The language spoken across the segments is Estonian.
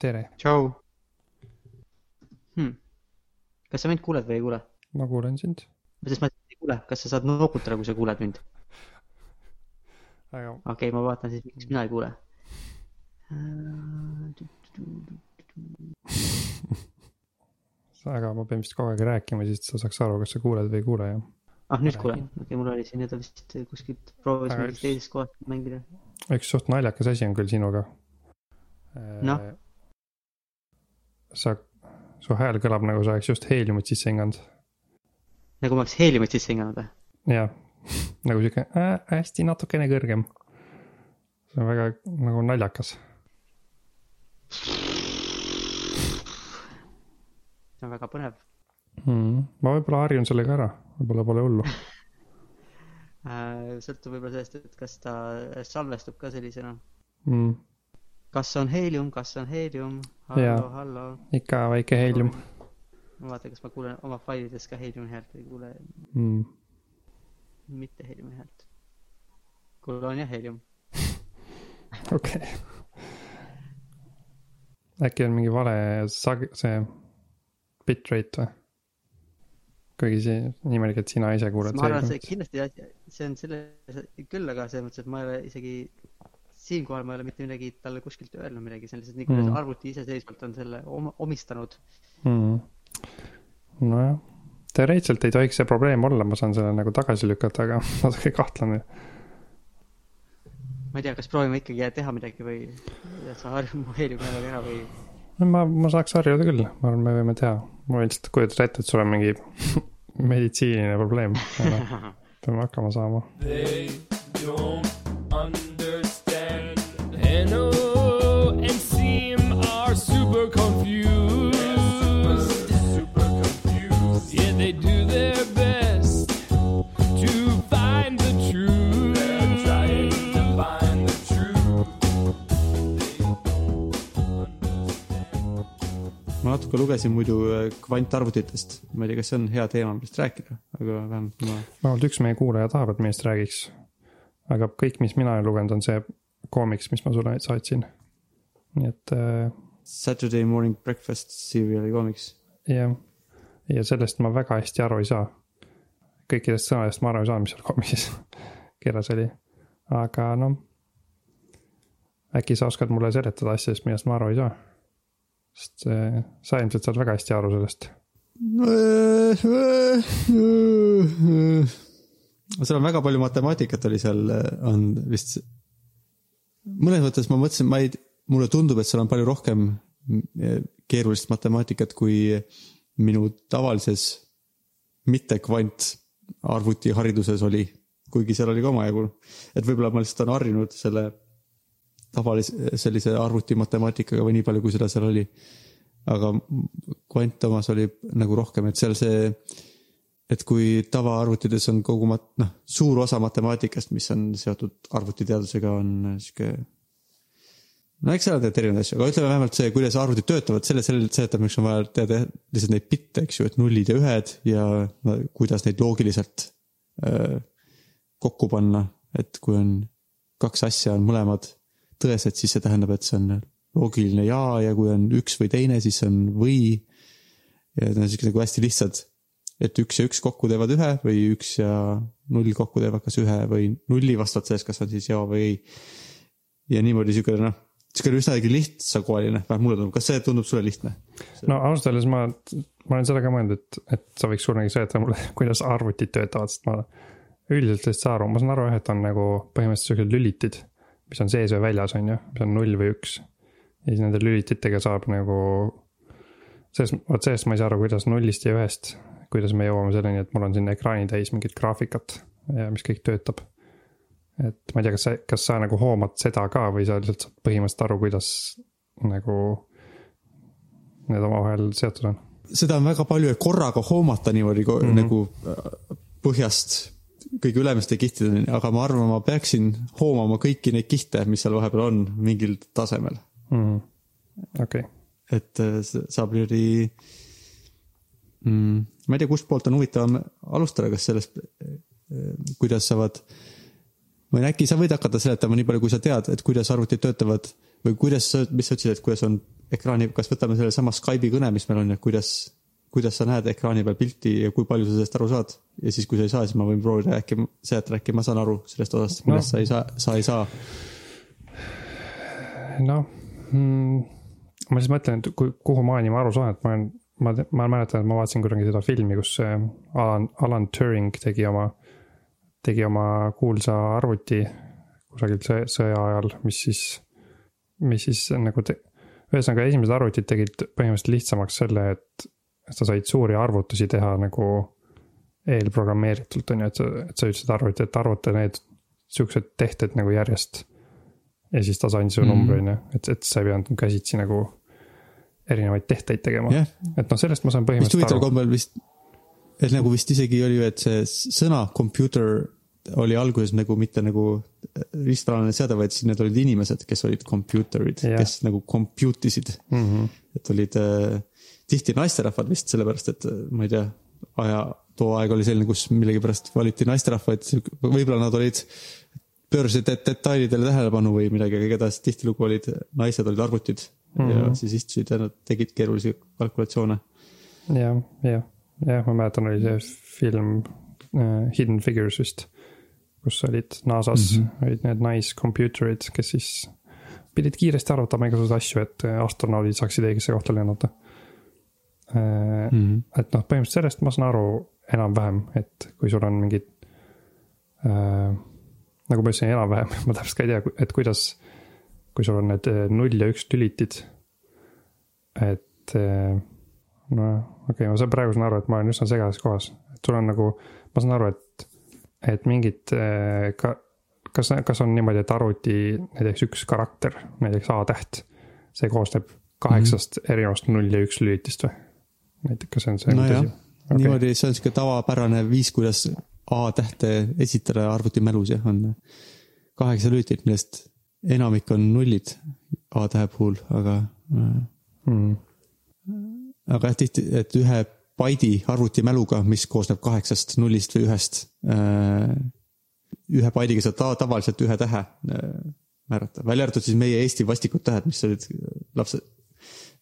tere, tšau hmm.. kas sa mind kuuled või ei kuule? ma kuulen sind. sest ma ei kuule, kas sa saad noogutada, kui sa kuuled mind? aga okei okay,, ma vaatan siis, miks mina ei kuule. aga ma pean vist kogu aeg rääkima, siis sa saaks aru, kas sa kuuled või ei kuule, jah. ah, nüüd kuulen. okei okay,, mul oli siin nüüd vist kuskilt proovis üks- teisest kohast mängida. üks suht naljakas asi on küll sinuga. Noh?. sa, su hääl kõlab nagu sa oleks just heeliumit sisse hinganud. nagu ma oleks heeliumit sisse hinganud või? jah, nagu sihuke äh, hästi natukene kõrgem. see on väga nagu naljakas. see on väga põnev Mm. ma võib-olla harjun sellega ära, võib-olla pole hullu. äh,. sõltub võib-olla sellest, et kas ta salvestub ka sellisena. Mm. Kas on heelium, kas on heelium? Hallo, hallo. ikka väike heelium ma vaatan, kas ma kuulen oma failides ka heeliumi häält või ei kuule mm.. mitte heeliumi häält. kuule, on jah heelium. okei äkki on mingi vale sag-, see bitrate või? kuigi see niimoodi, et sina ise kuuled. ma arvan, see kindlasti, see on selle, küll, aga selles mõttes, et ma ei ole isegi, siinkohal ma ei ole mitte midagi talle kuskilt öelnud midagi, see on lihtsalt nii, kuidas Mm. arvuti iseseisvalt on selle oma, omistanud. mm.. nojah, teoreetiliselt ei tohiks see probleem olla, ma saan selle nagu tagasi lükata, aga natuke kahtlane. ma ei tea, kas proovime ikkagi teha midagi või sa harjuma heeliumi häälega ära või ma, ma saaks harjuda küll, ma arvan, me võime teha. ma võin lihtsalt kujutada ette, et sul on mingi meditsiiniline probleem. peame hakkama saama. They don't natuke lugesin muidu äh, kvantarvutitest, ma ei tea, kas see on hea teema, millest rääkida, aga vähemalt ma, vähemalt üks meie kuulaja tahab, et meist räägiks. aga kõik, mis mina olen lugenud, on see koomiks, mis ma sulle saatsin. nii et äh, Saturday Morning Breakfast seriali koomiks. jah, ja sellest ma väga hästi aru ei saa. kõikidest sõnadest ma aru ei saa, mis seal koomiks kirjas oli. aga noh, äkki sa oskad mulle seletada asjadest, millest ma aru ei saa. Sest sa ilmselt saad väga hästi aru sellest. seal on väga palju matemaatikat oli seal, on vist. mõnes mõttes ma mõtlesin, ma ei, mulle tundub, et seal on palju rohkem mm, keerulist matemaatikat kui minu tavalises mitte kvantarvuti hariduses oli. kuigi seal oli ka omajagu, et võib-olla ma lihtsalt olen harjunud selle tavalise, sellise arvutimatemaatikaga või nii palju, kui seda seal oli. aga kvant omas oli nagu rohkem, et seal see, et kui tavaarvutides on kogu mat-, noh, suur osa matemaatikast, mis on seotud arvutiteadusega, on sihuke. no eks seal tegelikult erinevaid asju, aga ütleme vähemalt see, kuidas arvutid töötavad, selle seletamiseks on vaja teada lihtsalt neid bitte, eks ju, et nullid ja ühed ja no, kuidas neid loogiliselt öö, kokku panna, et kui on kaks asja on mõlemad tõesed, siis see tähendab, et see on loogiline ja ja kui on üks või teine, siis on või. ja need on siuksed nagu hästi lihtsad, et üks ja üks kokku teevad ühe või üks ja null kokku teevad kas ühe või nulli vastavalt sellest, kas on siis ja või ei. ja niimoodi siukene noh, siukene üsnagi lihtsakoeline, vähemalt mulle tundub, kas see tundub sulle lihtne? no ausalt öeldes ma, ma olen seda ka mõelnud, et, et sa võiks kunagi seletada mulle, kuidas arvutid töötavad, sest ma üldiselt ei saa aru, ma saan aru jah, et on nagu põhimõtteliselt siuksed lülitid, mis on sees või väljas, on ju, mis on null või üks. ja siis nende lülititega saab nagu, sellest, vot sellest ma ei saa aru, kuidas nullist ja ühest, kuidas me jõuame selleni, et mul on siin ekraani täis mingit graafikat ja mis kõik töötab. et ma ei tea, kas sa, kas sa nagu hoomad seda ka või sa lihtsalt saad põhimõtteliselt aru, kuidas nagu need omavahel seotud on seda on väga palju, et korraga hoomata niimoodi mm. -hmm. nagu äh, põhjast kõige ülemiste kihtideni, aga ma arvan, ma peaksin hoomama kõiki neid kihte, mis seal vahepeal on mingil tasemel. mm.. okei okay., et äh, saab niimoodi mm,, ma ei tea, kustpoolt on huvitavam alustada, kas sellest, kuidas saavad, või äkki sa võid hakata seletama nii palju, kui sa tead, et kuidas arvutid töötavad või kuidas, mis sa ütlesid, et kuidas on ekraani, kas võtame sellesama Skype'i kõne, mis meil on ja kuidas, kuidas sa näed ekraani peal pilti ja kui palju sa sellest aru saad. ja siis, kui sa ei saa, siis ma võin proovida äkki seletada, äkki ma saan aru sellest osast, millest No. sa ei saa, sa ei saa. noh mm,, ma siis mõtlen, et kui, kuhu maani ma aru saan, et ma olen, ma, ma mäletan, et ma vaatasin kunagi seda filmi, kus Alan, Alan Turing tegi oma, tegi oma kuulsa arvuti kusagilt sõja, ajal, mis siis, mis siis nagu te, ühesõnaga esimesed arvutid tegid põhimõtteliselt lihtsamaks selle, et sa said suuri arvutusi teha nagu eelprogrammeeritult on ju, et sa, et sa ütlesid arvuti, et arvuta need siuksed tehted nagu järjest ja siis ta andis sulle Mhm. numbri on ju, et, et sa ei pidanud käsitsi nagu erinevaid tehteid tegema jah, et noh, sellest ma saan põhimõtteliselt aru. kombel vist, et nagu vist isegi oli ju, et see sõna computer oli alguses nagu mitte nagu riistvallane seade, vaid siis need olid inimesed, kes olid computer'id, Jah. kes nagu compute isid. Mm -hmm. et olid äh, tihti naisterahvad vist sellepärast, et äh, ma ei tea, aja, too aeg oli selline, kus millegipärast valiti naisterahvaid, võib-olla nad olid, pöörasid det- detailidele tähelepanu või midagi, aga igatahes tihtilugu olid, naised olid arvutid mm -hmm. ja Mhm. siis istusid ja nad tegid keerulisi kalkulatsioone. jah, jah, jah, ma mäletan, oli see film uh, Hidden Figures vist, kus olid NASA-s mm, -hmm. olid need naiscomputer'id, kes siis pidid kiiresti arvutama igasuguseid asju, et äh, astronaudid saaksid õigesse kohta lennata. Mm -hmm. et noh, põhimõtteliselt sellest ma saan aru enam-vähem, et kui sul on mingid äh,. nagu ma ütlesin, enam-vähem, ma täpselt ka ei tea, et kuidas, kui sul on need äh, null ja üks lülitid. et äh, noh, okei okay,, ma saan praegu saan aru, et ma olen üsna segases kohas, et sul on nagu, ma saan aru, et, et mingid ka. kas, kas on niimoodi, et arvuti näiteks üks karakter, näiteks A-täht, see koosneb kaheksast mm -hmm. erinevast null ja üks lülitist või? näiteks, kas see on see tõsi?, okay. niimoodi, see on sihuke tavapärane viis, kuidas A-tähte esitada arvutimälus jah, on kaheksa lülitit, millest enamik on nullid A-tähe puhul, aga, mm.. aga jah, tihti, et ühe baidi arvutimäluga, mis koosneb kaheksast nullist või ühest. ühe baidiga saad ta- tavaliselt ühe tähe äh, määrata, välja arvatud siis meie Eesti vastikud tähed, mis olid lapsed.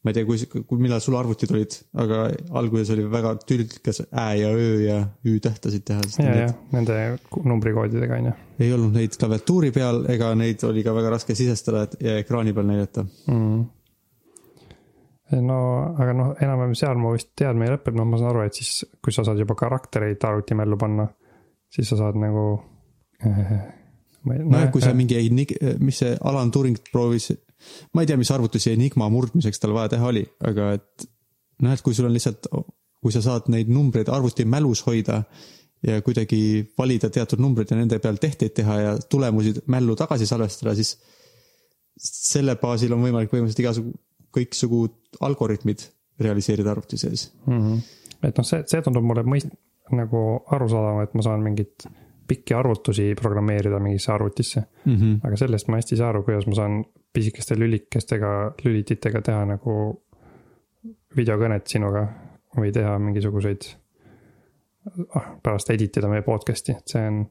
Ma ei tea, kui, kui, millal sul arvutid olid, aga alguses oli väga tülgas Ä ja Ö ja Ü tähtasid teha. ja, ja nende numbrikoodidega on ju ei olnud neid klaviatuuri peal ega neid oli ka väga raske sisestada ja ekraani peal näidata. mm.. no aga noh, enam-vähem seal mu vist teadmine lõpeb, noh, ma saan aru, et siis kui sa saad juba karaktereid arvutimällu panna, siis sa saad nagu nojah, kui sa mingi mis see Alan Turing proovis, ma ei tea, mis arvutusi Enigma murdmiseks tal vaja teha oli, aga et noh, et kui sul on lihtsalt, kui sa saad neid numbreid arvutimälus hoida ja kuidagi valida teatud numbrid ja nende peal tehteid teha ja tulemusi mällu tagasi salvestada, siis selle baasil on võimalik põhimõtteliselt igasugu, kõiksugu algoritmid realiseerida arvuti sees. mm. -hmm. et noh, see, see tundub mulle mõist-, nagu arusaadavam, et ma saan mingit pikki arvutusi programmeerida mingisse arvutisse. Mm -hmm. aga sellest ma hästi ei saa aru, kuidas ma saan pisikeste lülikestega, lülititega teha nagu videokõnet sinuga või teha mingisuguseid, pärast edit ida meie podcast'i, et see on,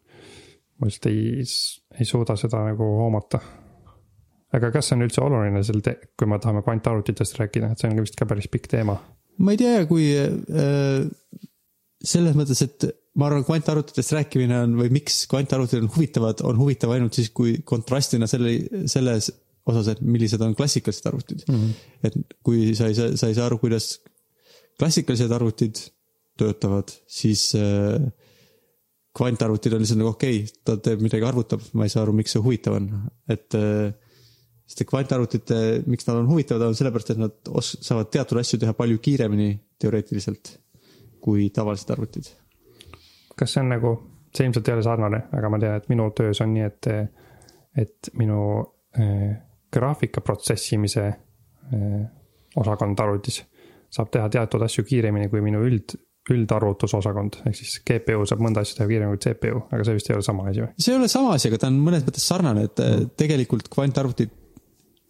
ma lihtsalt ei, ei suuda seda nagu hoomata. aga kas see on üldse oluline seal, kui me tahame kvantarvutitest rääkida, et see on vist ka päris pikk teema. ma ei tea, kui äh, selles mõttes, et ma arvan, kvantarvutitest rääkimine on või miks kvantarvutid on huvitavad, on huvitav ainult siis, kui kontrastina selle, selles osas, et millised on klassikalised arvutid mm. -hmm. et kui sa ei saa, sa ei saa aru, kuidas klassikalised arvutid töötavad, siis äh, kvantarvutid on lihtsalt nagu okei okay,, ta teeb midagi, arvutab, ma ei saa aru, miks see huvitav on, et äh, sest et kvantarvutite, miks nad on huvitavad, on sellepärast, et nad os-, saavad teatud asju teha palju kiiremini teoreetiliselt kui tavalised arvutid. kas see on nagu, see ilmselt ei ole sarnane, aga ma tean, et minu töös on nii, et, et minu äh, graafika protsessimise äh, osakond arvutis saab teha teatud asju kiiremini kui minu üld, üldarvutusosakond, ehk siis GPU saab mõnda asja teha kiiremini kui CPU, aga see vist ei ole sama asi või? see ei ole sama asi, aga ta on mõnes mõttes sarnane, et mm. tegelikult kvantarvutid,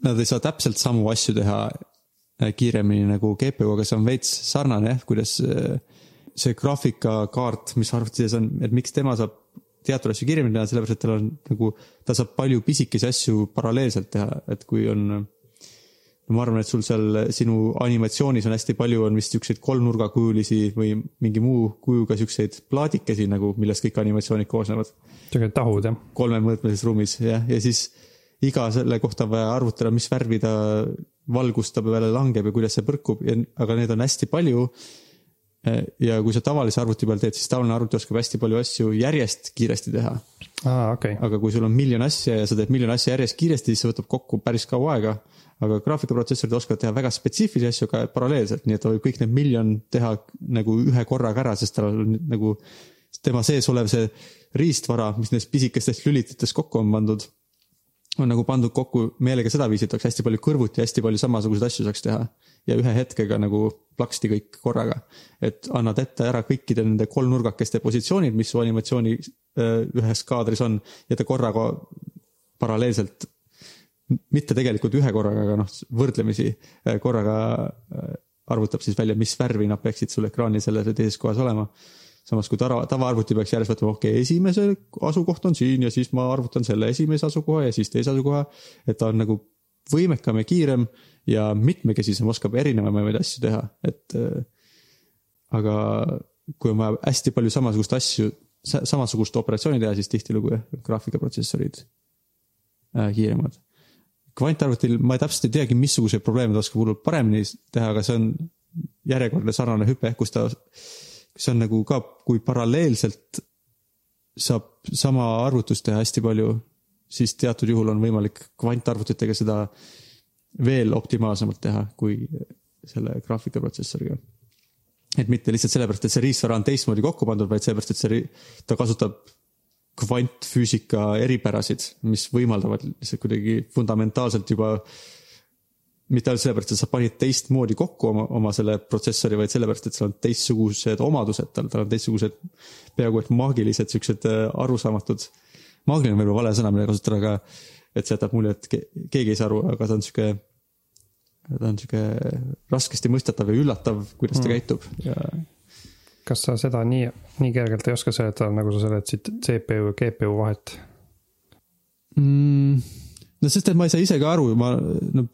nad ei saa täpselt samu asju teha äh, kiiremini nagu GPU, aga see on veits sarnane jah, kuidas see graafikakaart, mis arvuti sees on, et miks tema saab teatud asju kiiremini teha, sellepärast et tal on nagu, ta saab palju pisikesi asju paralleelselt teha, et kui on ma arvan, et sul seal sinu animatsioonis on hästi palju, on vist siukseid kolmnurgakujulisi või mingi muu kujuga siukseid plaadikesi nagu, millest kõik animatsioonid koosnevad siuksed tahud jah. kolmemõõtmelises ruumis jah, ja siis iga selle kohta on vaja arvutada, mis värvi ta valgust ta peale langeb ja kuidas see põrkub ja, aga neid on hästi palju. Ja kui sa tavalise arvuti peal teed, siis tavaline arvuti oskab hästi palju asju järjest kiiresti teha. okei okay., aga kui sul on miljon asja ja sa teed miljon asja järjest kiiresti, siis see võtab kokku päris kaua aega. aga graafikaprotsessorid oskavad teha väga spetsiifilisi asju ka paralleelselt, nii et ta võib kõik need miljon teha nagu ühe korraga ära, sest tal on nagu tema sees olev see riistvara, mis nendest pisikestest lülititest kokku on pandud, on nagu pandud kokku meelega sedaviisi, et oleks hästi palju kõrvuti, hästi palju samasuguseid asju saaks teha. Ja ühe hetkega nagu plaksti kõik korraga. et annad ette ära kõikide nende kolmnurgakeste positsioonid, mis su animatsiooni öö, ühes kaadris on ja ta korraga paralleelselt, mitte tegelikult ühe korraga, aga noh, võrdlemisi öö, korraga öö, arvutab siis välja, mis värvi nad peaksid sul ekraanil selles või teises kohas olema samas kui tava, tavaarvuti peaks järjest võtma, okei okay,, esimese asukoht on siin ja siis ma arvutan selle esimese asukoha ja siis teise asukoha. et ta on nagu võimekam ja kiirem ja mitmekesisem, oskab erinevamaid asju teha, et äh, aga kui on vaja hästi palju samasugust asju, samasugust operatsiooni teha, siis tihtilugu jah, graafikaprotsessorid äh, kiiremad. kvantarvutil ma täpselt ei teagi, missuguseid probleeme ta oskab hullult paremini teha, aga see on järjekordne sarnane hüpe, kus ta, see on nagu ka, kui paralleelselt saab sama arvutust teha hästi palju, siis teatud juhul on võimalik kvantarvutitega seda veel optimaalsemalt teha kui selle graafikaprotsessoriga. et mitte lihtsalt sellepärast, et see riistvara on teistmoodi kokku pandud, vaid sellepärast, et see, ta kasutab kvantfüüsika eripärasid, mis võimaldavad lihtsalt kuidagi fundamentaalselt juba mitte ainult sellepärast, et sa panid teistmoodi kokku oma, oma selle protsessori, vaid sellepärast, et seal on teistsugused omadused, tal, tal on teistsugused peaaegu et maagilised siuksed äh, arusaamatud. maagiline on võib-olla vale sõna, mida kasutada, aga et see jätab mulje, et ke- keegi ei saa aru, aga ta on sihuke, ta on sihuke raskesti mõistetav ja üllatav, kuidas ta Mm. käitub ja kas sa seda nii, nii kergelt ei oska seletada, nagu sa seletasid CPU ja GPU vahet? mm,. no sest, et ma ei saa ise ka aru, ma no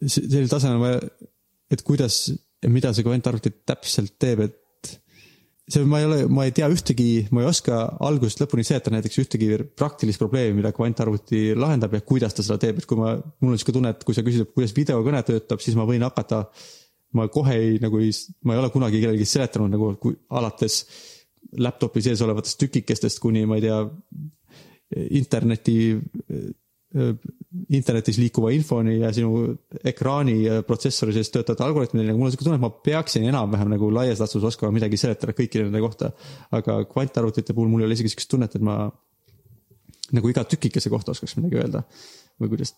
sellisel tasemel ma, et kuidas ja mida see kvantarvuti täpselt teeb, et see, ma ei ole, ma ei tea ühtegi, ma ei oska algusest lõpuni seletada näiteks ühtegi praktilist probleemi, mida kvantarvuti lahendab ja kuidas ta seda teeb, et kui ma, mul on sihuke tunne, et kui sa küsid, kuidas videokõne töötab, siis ma võin hakata, ma kohe ei nagu ei, ma ei ole kunagi kellelegi seletanud nagu kui alates laptopi sees olevatest tükikestest kuni ma ei tea, interneti, internetis liikuva infoni ja sinu ekraani ja protsessori sees töötavate algoritmideni, nagu mul on siuke tunne, et ma peaksin enam-vähem nagu laias laastus oskama midagi seletada kõikide nende kohta. aga kvantarvutite puhul mul ei ole isegi siukest tunnet, et ma nagu iga tükikese kohta oskaks midagi öelda või kuidas,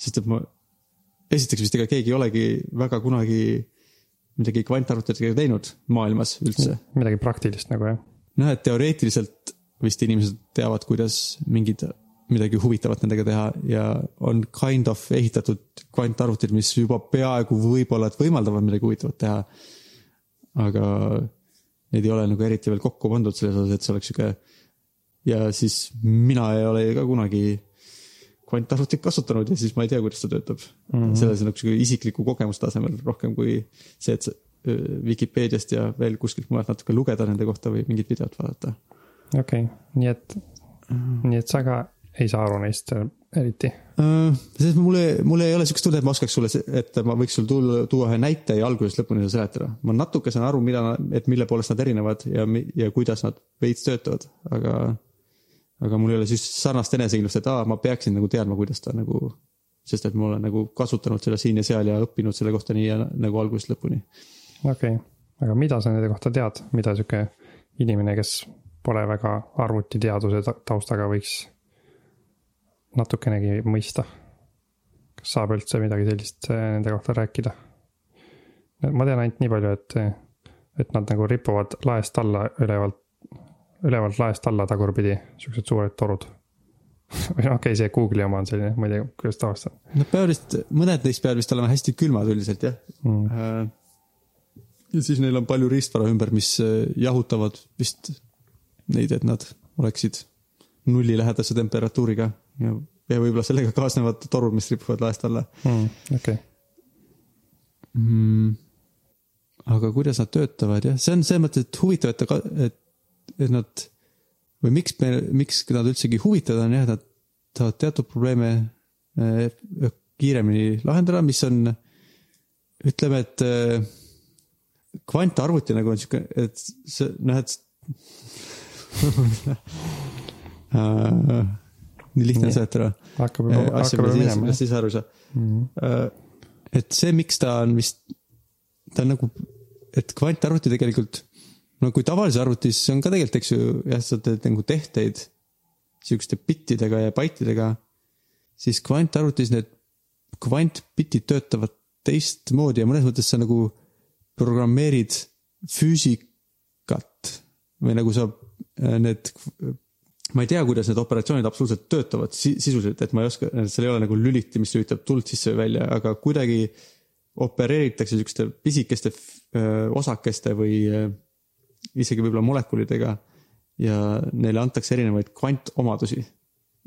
sest et ma, esiteks vist ega keegi ei olegi väga kunagi midagi kvantarvutitega teinud maailmas üldse midagi praktilist nagu jah. noh, et teoreetiliselt vist inimesed teavad, kuidas mingid, midagi huvitavat nendega teha ja on kind of ehitatud kvantarvutid, mis juba peaaegu võib-olla, et võimaldavad midagi huvitavat teha. aga neid ei ole nagu eriti veel kokku pandud selles osas, et see oleks sihuke. ja siis mina ei ole ka kunagi kvantarvutit kasutanud ja siis ma ei tea, kuidas ta töötab mm. -hmm. selles nagu sihuke isikliku kogemuse tasemel rohkem kui see, et Vikipeediast ja veel kuskilt mujalt natuke lugeda nende kohta või mingit videot vaadata. okei okay., nii et, nii et sa ka ei saa aru neist eriti. Äh, sest mul ei, mul ei ole siukest tunnet, et ma oskaks sulle, et ma võiks sul tuua, tuua ühe näite ja algusest lõpuni seda seletada. ma natuke saan aru, mida, et mille poolest nad erinevad ja, ja kuidas nad veits töötavad, aga, aga mul ei ole siis sarnast enesekindlust, et aa, ma peaksin nagu teadma, kuidas ta nagu, sest et ma olen nagu kasutanud seda siin ja seal ja õppinud selle kohta nii ja nagu algusest lõpuni. okei okay., aga mida sa nende kohta tead, mida sihuke inimene, kes pole väga arvutiteaduse ta- taustaga, võiks natukenegi mõista? kas saab üldse midagi sellist äh, nende kohta rääkida? ma tean ainult nii palju, et, et nad nagu ripuvad laest alla ülevalt, ülevalt laest alla tagurpidi, siuksed suured torud. või noh, okei okay,, see Google'i oma on selline, ma ei tea, kuidas tavaliselt on Nad peavad vist, mõned neist peavad vist olema hästi külmad üldiselt jah mm.. Äh, ja siis neil on palju riistvara ümber, mis äh, jahutavad vist neid, et nad oleksid nullilähedase temperatuuriga ja, ja võib-olla sellega kaasnevad torud, mis ripuvad laest alla. mm,. okei okay., mm,. aga kuidas nad töötavad jah, see on selles mõttes, et huvitav, et, et, et nad või miks me, miks nad üldsegi huvitavad on jah, et nad tahavad teatud probleeme eh, kiiremini lahendada, mis on, ütleme, et eh, kvantarvuti nagu on sihuke, et see noh, et äh, nii lihtne on seletada. hakkab juba, asja, hakkab juba minema ise aru ei saa. Mhm. et see, miks ta on vist, ta on nagu, et kvantarvuti tegelikult, no kui tavalises arvutis on ka tegelikult, eks ju, jah, sa teed nagu tehteid sihukeste bittidega ja baitidega, siis kvantarvutis need kvantbitid töötavad teistmoodi ja mõnes mõttes sa nagu programmeerid füüsikat või nagu sa äh, need, ma ei tea, kuidas need operatsioonid absoluutselt töötavad si sisuliselt, et ma ei oska, seal ei ole nagu lüliti, mis lülitab tuld sisse või välja, aga kuidagi opereeritakse sihukeste pisikeste osakeste või isegi võib-olla molekulidega ja neile antakse erinevaid kvantomadusi.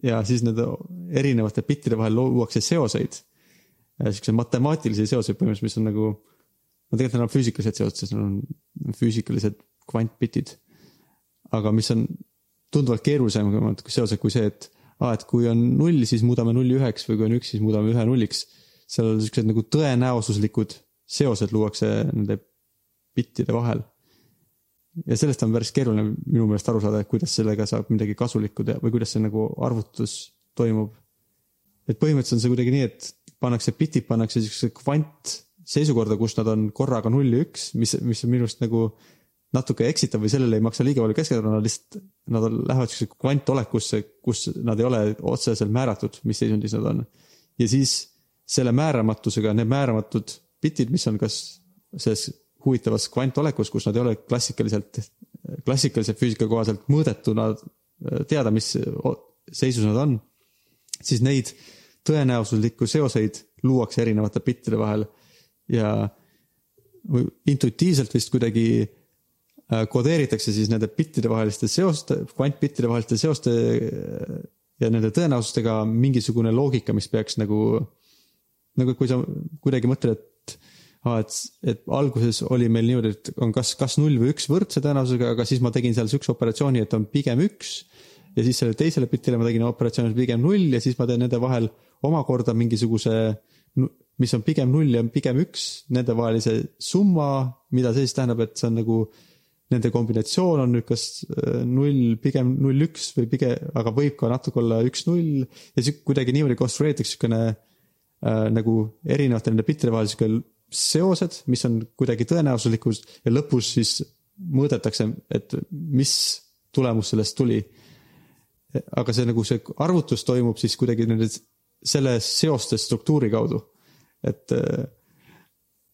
ja siis nende erinevate bittide vahel luuakse seoseid, siukseid matemaatilisi seoseid põhimõtteliselt, mis on nagu, no tegelikult need on füüsikalised seosed, sest need on füüsikalised kvantbitid. aga mis on tunduvalt keerulisemad seosed kui see, et aa, et kui on null, siis muudame nulli üheks või kui on üks, siis muudame ühe nulliks. seal siuksed nagu tõenäosuslikud seosed luuakse nende bittide vahel ja sellest on päris keeruline minu meelest aru saada, et kuidas sellega saab midagi kasulikku teha või kuidas see nagu arvutus toimub. et põhimõtteliselt on see kuidagi nii, et pannakse bitid pannakse siuksesse kvantseisukorda, kus nad on korraga null ja üks, mis, mis on minu arust nagu natuke eksitav või sellele ei maksa liiga palju keskenduda, nad lihtsalt, nad lähevad siuksesse kvantolekusse, kus nad ei ole otseselt määratud, mis seisundis nad on. ja siis selle määramatusega, need määramatud bitid, mis on kas selles huvitavas kvantolekus, kus nad ei ole klassikaliselt, klassikalise füüsika kohaselt mõõdetuna teada, mis seisus nad on, siis neid tõenäosuslikku seoseid luuakse erinevate bittide vahel ja intuitiivselt vist kuidagi äh, kodeeritakse siis nende bittide vaheliste seoste, kvantbittide vaheliste seoste äh, ja nende tõenäosustega mingisugune loogika, mis peaks nagu, nagu kui sa kuidagi mõtled, et aa, et, et alguses oli meil niimoodi, et on kas, kas null või üks võrdse tõenäosusega, aga siis ma tegin seal siukse operatsiooni, et on pigem üks ja siis sellele teisele bitile ma tegin operatsiooni pigem null ja siis ma teen nende vahel omakorda mingisuguse, mis on pigem null ja pigem üks, nende vahelise summa, mida see siis tähendab, et see on nagu nende kombinatsioon on nüüd kas äh, null, pigem null, üks või pigem, aga võib ka natuke olla üks, null ja siis kuidagi niimoodi konstrueeritakse siukene äh, nagu erinevate nende bittide vahel sihuke seosed, mis on kuidagi tõenäosuslikud ja lõpus siis mõõdetakse, et mis tulemus sellest tuli. Aga see nagu see arvutus toimub siis kuidagi nende selle seoste struktuuri kaudu. et,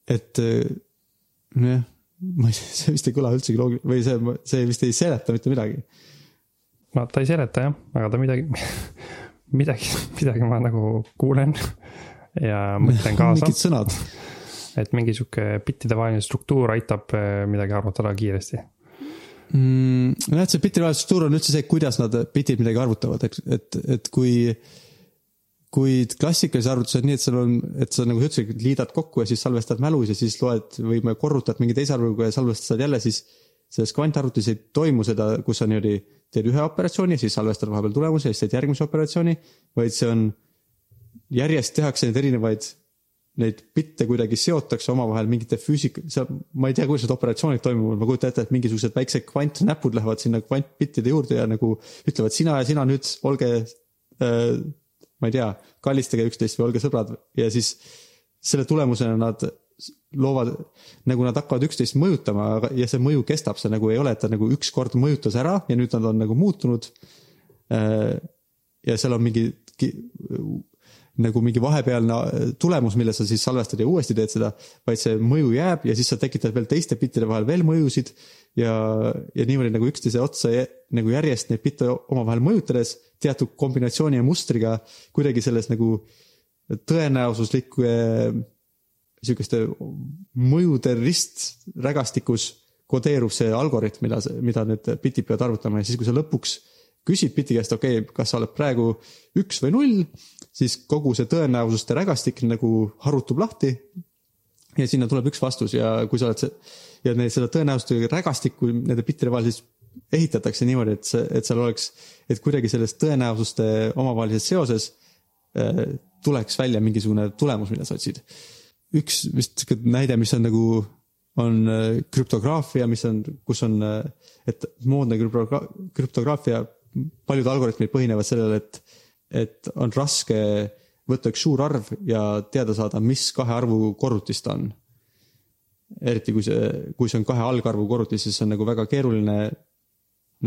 et nojah, ma ei see vist ei kõla üldsegi loogiline või see, see vist ei seleta mitte midagi. no ta ei seleta jah, aga ta midagi, midagi, midagi ma nagu kuulen ja mõtlen kaasa mingid, sõnad. et mingi sihuke bittide vaheline struktuur aitab eh, midagi arvutada kiiresti. mm,. nojah, see bitide vaheline struktuur on üldse see, kuidas nad bitid midagi arvutavad, et, et, et kui, kui klassikalises arvutuses on nii, et sul on, et sa nagu sa ütlesid, liidad kokku ja siis salvestad mälus ja siis loed või korrutad mingi teise arvuga ja salvestad jälle, siis selles kvantarvutis ei toimu seda, kus sa niimoodi teed ühe operatsiooni, siis salvestad vahepeal tulemuse ja siis teed järgmise operatsiooni, vaid see on, järjest tehakse neid erinevaid neid bitte kuidagi seotakse omavahel mingite füüsika, seal, ma ei tea, kuidas need operatsioonid toimuvad, ma kujutan ette, et mingisugused väiksed kvantnäpud lähevad sinna kvantbittide juurde ja nagu ütlevad sina ja sina nüüd olge äh,, ma ei tea, kallistage üksteist või olge sõbrad. Ja siis selle tulemusena nad loovad, nagu nad hakkavad üksteist mõjutama ja see mõju kestab, see nagu ei ole, et ta nagu ükskord mõjutas ära ja nüüd nad on nagu muutunud. Äh, ja seal on mingi nagu mingi vahepealne tulemus, mille sa siis salvestad ja uuesti teed seda, vaid see mõju jääb ja siis sa tekitad veel teiste bittide vahel veel mõjusid ja, ja niimoodi nagu üksteise otsa nagu järjest neid bitte omavahel mõjutades teatud kombinatsiooni ja mustriga kuidagi selles nagu tõenäosuslike sihukeste mõjude risträgastikus kodeerub see algoritm, mida, mida need bitid peavad arvutama ja siis, kui sa lõpuks küsid biti käest, okei okay,, kas sa oled praegu üks või null, siis kogu see tõenäosuste rägastik nagu harutub lahti. ja sinna tuleb üks vastus ja kui sa oled see ja need, seda tõenäosuste rägastikku nende bittide vahel siis ehitatakse niimoodi, et see, et seal oleks, et kuidagi sellest tõenäosuste omavahelises seoses äh, tuleks välja mingisugune tulemus, mida sa otsid. üks vist näide, mis on nagu, on äh, krüptograafia, mis on, kus on, äh, et moodne krüptogra- krüptograafia, paljud algoritmid põhinevad sellel, et, et on raske võtta üks suur arv ja teada saada, mis kahe arvu korrutis ta on eriti kui see, kui see on kahe algarvu korrutis, siis see on nagu väga keeruline,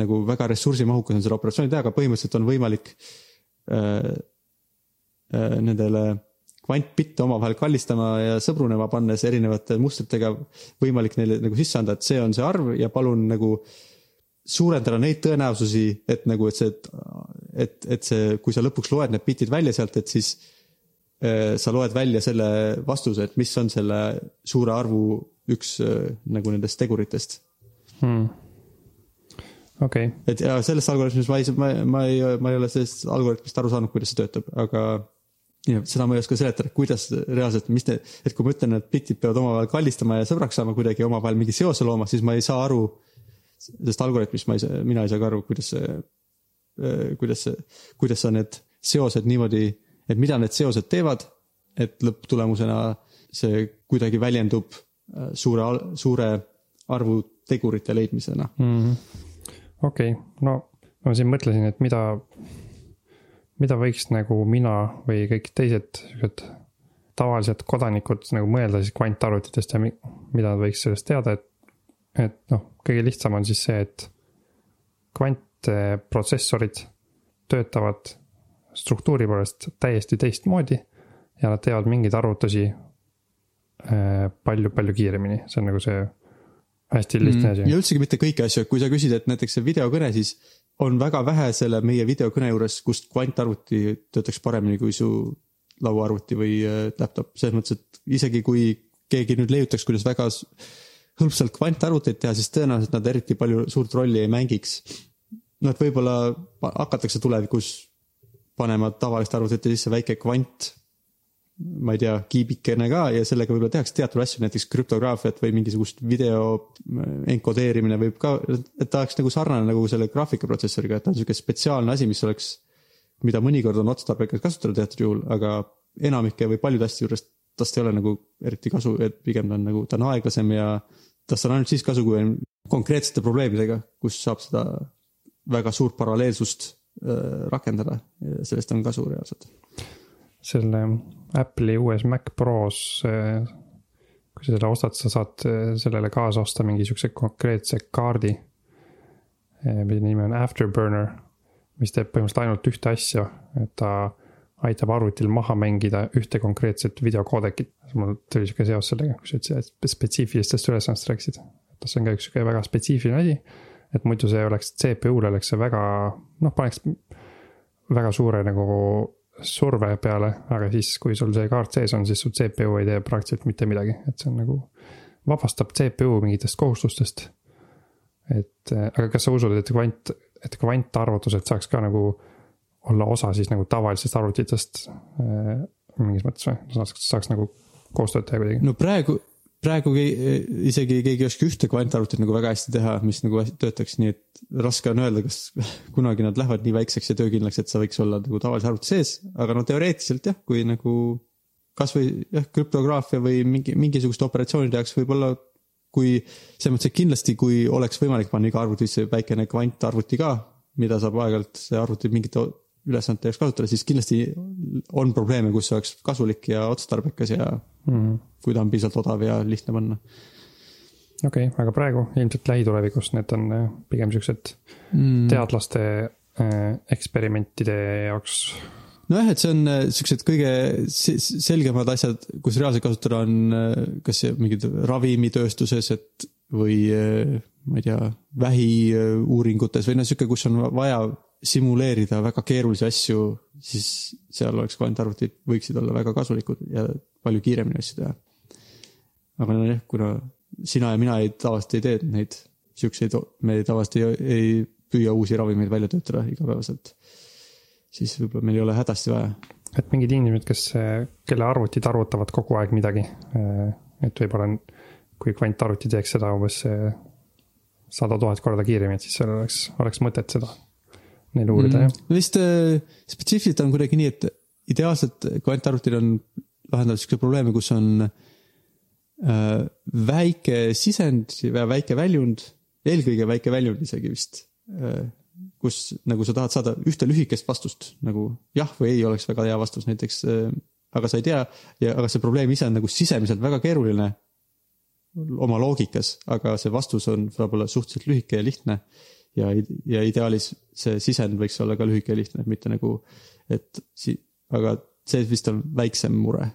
nagu väga ressursimahukas on seda operatsiooni teha, aga põhimõtteliselt on võimalik äh, äh, nendele kvantbitte omavahel kallistama ja sõbrunema pannes erinevate mustritega võimalik neile nagu sisse anda, et see on see arv ja palun nagu suurendada neid tõenäosusi, et nagu, et see, et, et see, kui sa lõpuks loed need bitid välja sealt, et siis äh, sa loed välja selle vastuse, et mis on selle suure arvu üks äh, nagu nendest teguritest hmm. Okay., et ja sellest algoritmist ma ei, ma, ma ei, ma ei ole sellest algoritmist aru saanud, kuidas see töötab, aga ja seda ma ei oska seletada, kuidas reaalselt, mis te, et kui ma ütlen, et bitid peavad omavahel kallistama ja sõbraks saama kuidagi omavahel mingi seose looma, siis ma ei saa aru sellest algoritmist, ma ei saa, mina ei saa ka aru, kuidas see, kuidas see, kuidas sa need seosed niimoodi, et mida need seosed teevad, et lõpptulemusena see kuidagi väljendub suure, suure arvu tegurite leidmisena. Mm -hmm.. Okei okay., no ma siin mõtlesin, et mida, mida võiks nagu mina või kõik teised siuksed tavalised kodanikud nagu mõelda siis kvantarvutitest ja mi, mida nad võiks sellest teada, et, et noh, kõige lihtsam on siis see, et kvantprotsessorid töötavad struktuuri poolest täiesti teistmoodi ja nad teevad mingeid arvutusi palju-palju kiiremini, see on nagu see hästi lihtne asi mm,. ja üldsegi mitte kõiki asju, kui sa küsid, et näiteks see videokõne, siis on väga vähe selle meie videokõne juures, kust kvantarvuti töötaks paremini kui su lauaarvuti või äh, laptop, selles mõttes, et isegi kui keegi nüüd leiutaks, kuidas väga hõlpsalt kvantarvuteid teha, siis tõenäoliselt nad eriti palju suurt rolli ei mängiks. Nad võib-olla hakatakse tulevikus panema tavaliste arvutite sisse väike kvant ma ei tea, kiibikene ka ja sellega võib-olla tehakse teatud asju, näiteks krüptograafiat või mingisugust video äh, enkodeerimine võib ka, et ta oleks nagu sarnane nagu selle graafikaprotsessoriga, et ta on sihuke spetsiaalne asi, mis oleks, mida mõnikord on otstarbekas kasutada teatud juhul, aga enamike või paljude asjade juures tast ei ole nagu eriti kasu, et pigem ta on nagu, ta on aeglasem ja tast on ainult siis kasu, kui on konkreetsete probleemidega, kus saab seda väga suurt paralleelsust äh, rakendada, sellest on kasu reaalselt. Selle Apple'i uues Mac Pros, kui sa selle ostad, sa saad sellele kaasa osta mingi siukse konkreetse kaardi. mille nimi on Afterburner, mis teeb põhimõtteliselt ainult ühte asja, et ta aitab arvutil maha mängida ühte konkreetset videokoodekit. mul tuli sihuke seos sellega, kui sa ütlesid, et spetsiifilistest ülesannetest rääkisid. et see on ka üks sihuke väga spetsiifiline asi. et muidu see oleks CPU-le oleks see väga, noh, paneks väga suure nagu surve peale, aga siis, kui sul see kaart sees on, siis su CPU ei tee praktiliselt mitte midagi, et see on nagu, vabastab CPU mingitest kohustustest. et, aga kas sa usud, et kvant, et kvantarvutused saaks ka nagu olla osa siis nagu tavalistest arvutitest äh, mingis mõttes või, saaks, saaks nagu koostööd teha kuidagi? no praegu, praegu isegi keegi ei oska ühte kvantarvutit nagu väga hästi teha, mis nagu töötaks, nii et raske on öelda, kas kunagi nad lähevad nii väikseks ja töökindlaks, et sa võiks olla nagu tavalise arvuti sees, aga no teoreetiliselt jah, kui nagu kasvõi jah, krüptograafia või mingi, mingisuguste operatsioonide jaoks võib-olla kui selles mõttes, et kindlasti, kui oleks võimalik panna iga arvutisse väikene kvantarvuti ka, mida saab aeg-ajalt see arvuti mingite ülesannete jaoks kasutada, siis kindlasti on probleeme, kus see oleks kasulik ja otstarbekas ja mm. kui ta on piisavalt odav ja lihtne panna. okei okay,, aga praegu ilmselt lähitulevikus need on äh, pigem siuksed mm. teadlaste äh, eksperimentide jaoks. nojah, et see on äh, siuksed kõige selgemad asjad, kus reaalselt kasutada on kas mingid ravimitööstuses, et või ma ei tea, vähiuuringutes või noh, sihuke, kus on vaja simuleerida väga keerulisi asju, siis seal oleks kvantarvutid, võiksid olla väga kasulikud ja palju kiiremini asju teha. aga nojah, kuna sina ja mina ei tavaliselt ei tee neid siukseid, me tavaliselt ei, ei püüa uusi ravimeid välja töötada igapäevaselt, siis võib-olla meil ei ole hädasti vaja. et mingid inimesed, kes, kelle arvutid arvutavad kogu aeg midagi, et võib-olla kui kvantarvuti teeks seda umbes see sada tuhat korda kiiremini, et siis seal oleks, oleks mõtet seda neil uurida mm. jah. vist äh, spetsiifiliselt on kuidagi nii, et ideaalselt kvantarvutid on lahendanud siukseid probleeme, kus on äh, väike sisend ja väike väljund, eelkõige väike väljund isegi vist äh,. kus nagu sa tahad saada ühte lühikest vastust nagu jah või ei oleks väga hea vastus näiteks äh,. aga sa ei tea ja, aga see probleem ise on nagu sisemiselt väga keeruline oma loogikas, aga see vastus on, saab olla suhteliselt lühike ja lihtne ja, ja ideaalis see sisend võiks olla ka lühike ja lihtne, mitte nagu, et si-, aga see vist on väiksem mure.